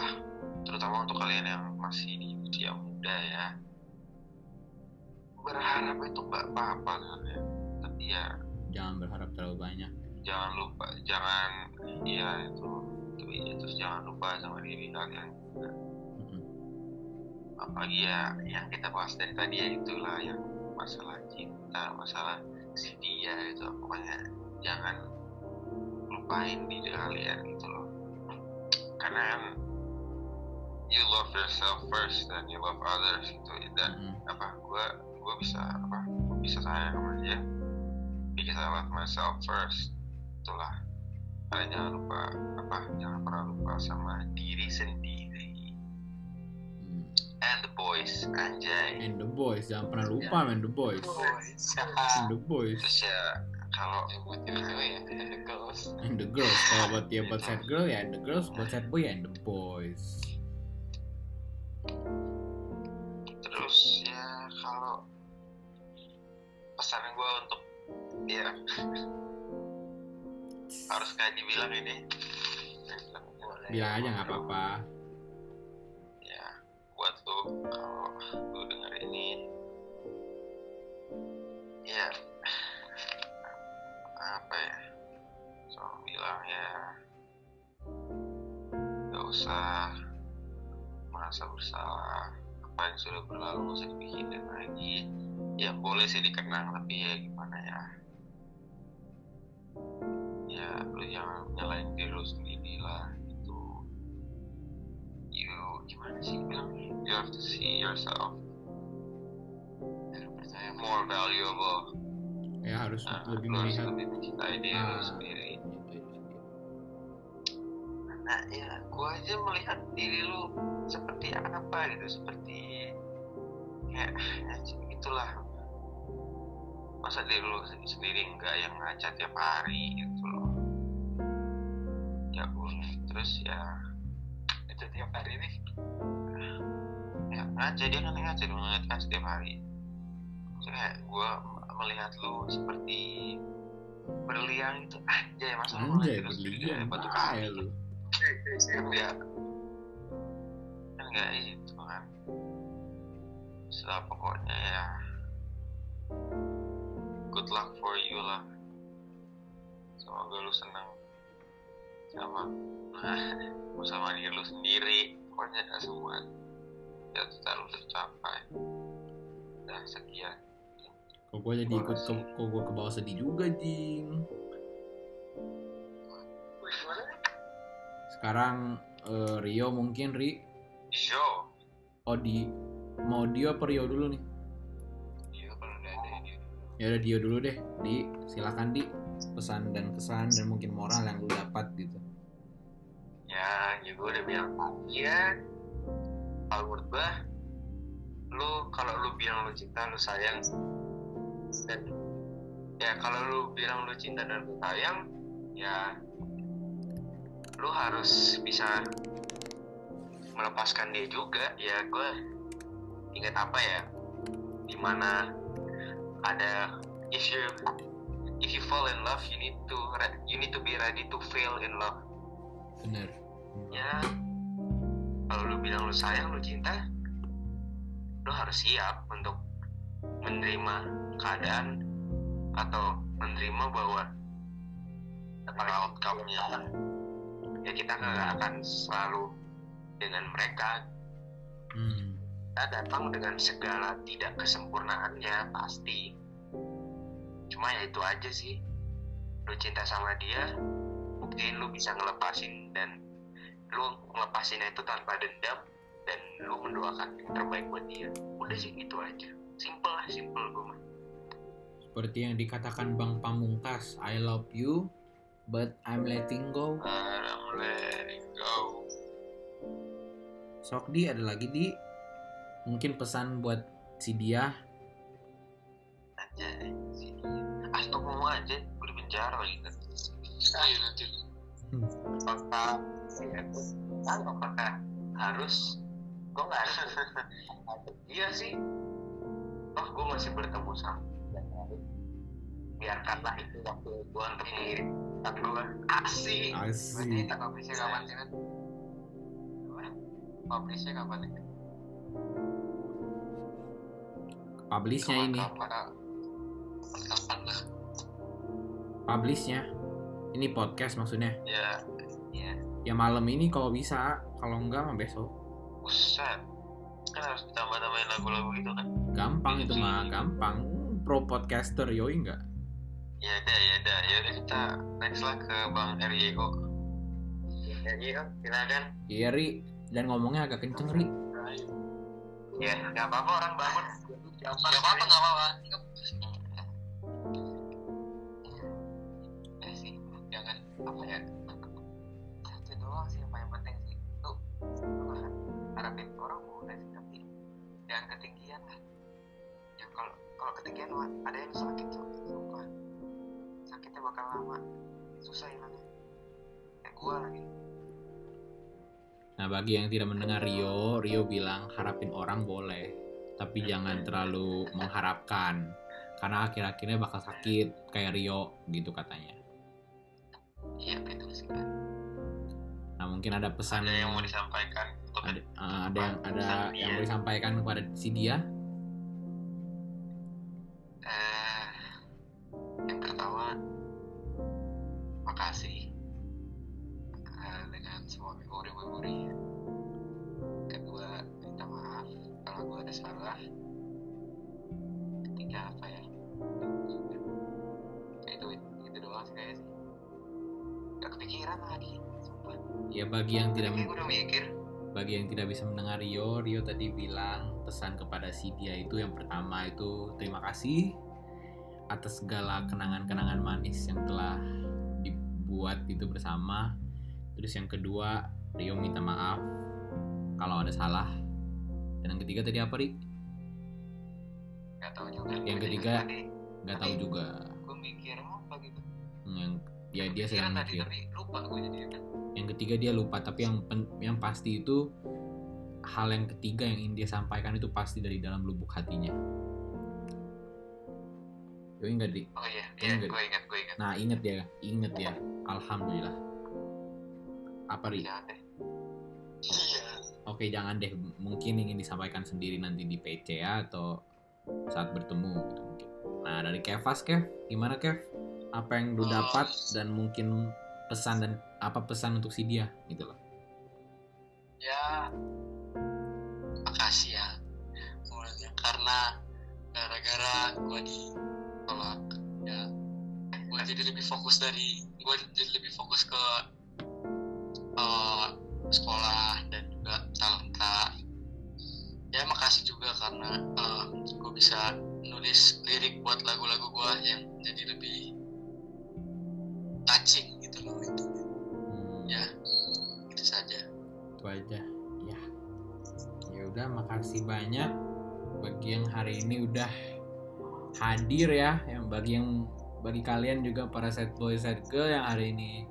terutama untuk kalian yang masih di usia muda ya. Berharap itu nggak apa-apa kan ya tapi ya jangan berharap terlalu banyak. jangan lupa jangan ya itu itu ya terus jangan lupa sama diri kalian. Juga apalagi ya yang kita bahas dari tadi ya itulah yang masalah cinta masalah si dia itu pokoknya jangan lupain diri kalian gitu loh. Karena kan you love yourself first dan you love others gitu. Dan Mm-mm. apa gue gue bisa apa gue bisa sayang sama dia because I love myself first. Itulah kalian jangan lupa apa jangan pernah lupa sama diri sendiri. Mm. and the boys anjay. And the boys jangan pernah lupa man the boys. And the boys. Terus ya kalau buat cewek ya. Girls. and the girls kalau buat dia buat sad girl ya and the girls buat sad boy ya and the boys. Terus ya kalau pesan gue untuk ya harus kayak dibilang ini. Boleh. bilang aja nggak apa-apa. Ya buat lu kalau lu denger ini. Ya apa ya? Soal bilang ya gak usah merasa bersalah. Apa yang sudah berlalu usah dipikirin lagi. Ya boleh sih dikenang tapi ya gimana ya ya lu jangan nyalain diri lu sendiri lah itu you gimana sih bilang? You have to see yourself. More valuable. Ya harus Nah, lebih lu harus melihat. lebih mencintai diri lu Ah. sendiri. Nah ya gue aja melihat diri lu seperti apa gitu. Seperti kayak ya, itulah masa diri lu sendiri enggak yang ngaca tiap hari gitu ya bun terus ya itu tiap hari nih. Ya ngaca dia kan ngaca dong ngaca setiap hari. Kayak gue melihat lu seperti berlian itu aja ya masa Anjay, terus berlian. batu kali lu. ya kan nggak itu kan. Setelah pokoknya ya good luck for you lah. Semoga lu senang sama sama diri lu sendiri pokoknya semua ya selalu tercapai udah sekian Kok gue jadi ikut ke, kok gue ke bawah sedih juga, Jing. Sekarang eh, Rio mungkin, Ri. show Oh, di mau Dio apa Rio dulu nih? ada Ya udah Dio dulu deh. Di, silakan Di. Pesan dan kesan dan mungkin moral yang lu dapat gitu. Ya juga udah bilang tadi ya kalau menurut gua lu kalau lu bilang lu cinta lu sayang. Dan ya kalau lu bilang lu cinta dan lu sayang ya lu harus bisa melepaskan dia juga. Ya gua ingat apa ya di mana ada if you if you fall in love you need to you need to be ready to fail in love. Bener. Ya kalau lu bilang lu sayang lu cinta lu harus siap untuk menerima keadaan atau menerima bahwa outcome-nya. Ya kita nggak akan selalu dengan mereka. Hmm. kita datang dengan segala tidak kesempurnaannya pasti. Cuma ya itu aja sih. Lu cinta sama dia buktiin lu bisa ngelepasin dan lu ngelepasinnya itu tanpa dendam dan lu mendoakan yang terbaik buat dia. Udah sih gitu aja. Simple lah simple gue mah. Seperti yang dikatakan Bang Pamungkas, I love you, but I'm letting go. I'm letting go. Sok Di, ada lagi Di. Mungkin pesan buat si dia. aja sih asal mau aja gue di penjara lagi. Kan iya nanti apakah kan apakah harus? Gue nggak harus iya sih. Oh gue masih bertemu sama biarkanlah itu waktu gue untuk mengirim tapi gue asik. Asik. tak publishnya kapan sih kan publishnya kapan nih Publishnya ini, Kapan- kapan lah publishnya. Ini podcast maksudnya. ya ya Ya malam ini kalau bisa, kalau enggak mah besok. buset kan harus ditambah tambahin lagu-lagu gitu kan Gampang itu mah, gampang. Pro podcaster yoi enggak? ya udah ya udah ya udah kita next lah ke bang Eriego ya iya silakan Iya Ri, dan ngomongnya agak kenceng Ri. ya nggak apa-apa orang bangun Gak apa-apa, gak apa-apa. ya sih jangan apa ya harapin orang boleh sih tapi jangan ketinggian lah. Ya kalau kalau ketinggian ada yang sakit tuh sumpah. Sakitnya bakal lama. Susah hilangnya. Kayak gua lagi. Nah bagi yang tidak mendengar Rio, Rio bilang harapin orang boleh, tapi jangan terlalu mengharapkan, karena akhir-akhirnya bakal sakit kayak Rio gitu katanya. iya betul sih kan Nah mungkin ada pesan ada yang mau disampaikan ada, eh, ada yang ada Pesan yang mau disampaikan kepada si dia. Bisa mendengar Rio, Rio tadi bilang pesan kepada si dia itu yang pertama itu terima kasih atas segala kenangan-kenangan manis yang telah dibuat itu bersama. Terus yang kedua Rio minta maaf kalau ada salah. Dan yang ketiga tadi apa Ri? nggak tahu juga. Yang ketiga, tadi nggak tahu juga. gue mikir apa gitu. Hmm, yang ya dia sedang tadi mikir. tapi lupa gue jadi kan yang ketiga dia lupa tapi yang pen- yang pasti itu hal yang ketiga yang ingin dia sampaikan itu pasti dari dalam lubuk hatinya Yo ingat Ri? oh iya iya gue ingat gue ingat Nah inget ya, inget ya. Alhamdulillah. Apa Ri? Iya. Oke jangan deh, mungkin ingin disampaikan sendiri nanti di PC ya atau saat bertemu gitu mungkin. Nah dari Kevas Kev, gimana Kev? Apa yang lu Oh. dapat dan mungkin pesan dan apa pesan untuk si dia gitu loh. ya karena gara-gara gue ditolak ya. Gue jadi lebih fokus dari gue jadi lebih fokus ke eh, sekolah dan juga talenta. Ya makasih juga karena gue bisa nulis lirik buat lagu-lagu gue yang jadi lebih touching gitu loh itu Hmm, ya itu saja. Itu aja. Ya. Ya udah, makasih banyak bagi yang hari ini udah hadir ya, yang bagi yang bagi kalian juga para set boy set girl yang hari ini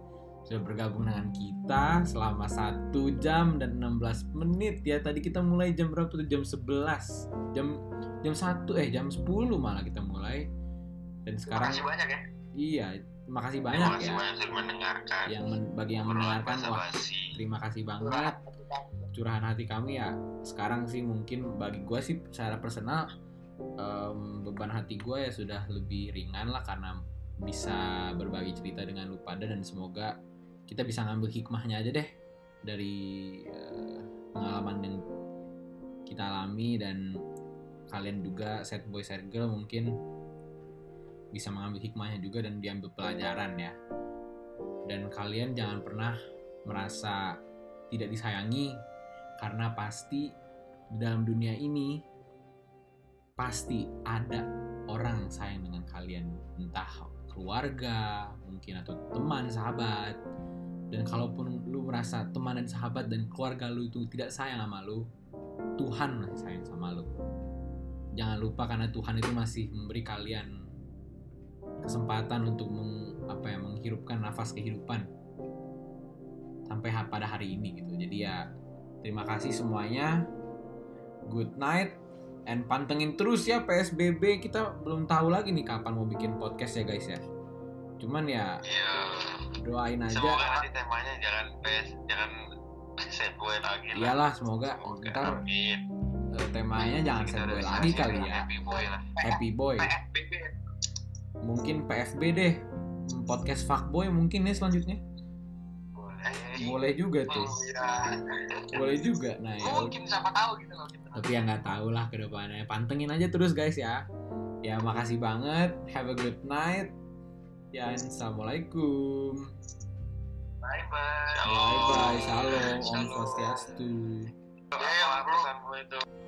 sudah bergabung dengan kita selama satu jam dan 16 menit ya. Tadi kita mulai jam berapa tuh? Jam 11 jam jam 1 eh jam 10 malah kita mulai. Dan sekarang makasih banyak ya. iya makasih terima banyak kasih ya. banyak sudah mendengarkan. Yang men- bagi yang mendengarkan wah terima kasih banget curahan hati kami ya sekarang sih mungkin bagi gue sih secara personal em, beban hati gue ya sudah lebih ringan lah karena bisa berbagi cerita dengan lu pada dan semoga kita bisa ngambil hikmahnya aja deh dari eh, pengalaman yang kita alami dan kalian juga set boy set girl mungkin bisa mengambil hikmahnya juga dan diambil pelajaran ya. Dan kalian jangan pernah merasa tidak disayangi karena pasti di dalam dunia ini pasti ada orang sayang dengan kalian. Entah keluarga mungkin atau teman sahabat. Dan kalaupun lu merasa teman dan sahabat dan keluarga lu itu tidak sayang sama lu Tuhan masih sayang sama lu. Jangan lupa karena Tuhan itu masih memberi kalian kesempatan untuk meng, apa ya menghirupkan nafas kehidupan sampai pada hari ini gitu jadi ya terima kasih semuanya good night and pantengin terus ya PSBB kita belum tahu lagi nih kapan mau bikin podcast ya guys ya cuman ya Iya. doain aja Semoga nanti temanya jangan PS, jangan lagi lah. iyalah semoga Semoga. ntar Amin. eh, temanya jangan bisa lagi kali ya Happy boy lah. happy boy PSBB. mungkin PFB deh podcast fuckboy mungkin ya selanjutnya Boleh. boleh juga tuh. Iya. boleh juga nah ya mungkin siapa tahu gitu loh kita. Tapi ya nggak tahu lah ke depannya. Pantengin aja terus guys ya. Ya makasih banget. Have a good night. Ya assalamualaikum. Bye bye. bye bye shalom om Shalom. swastiastu itu?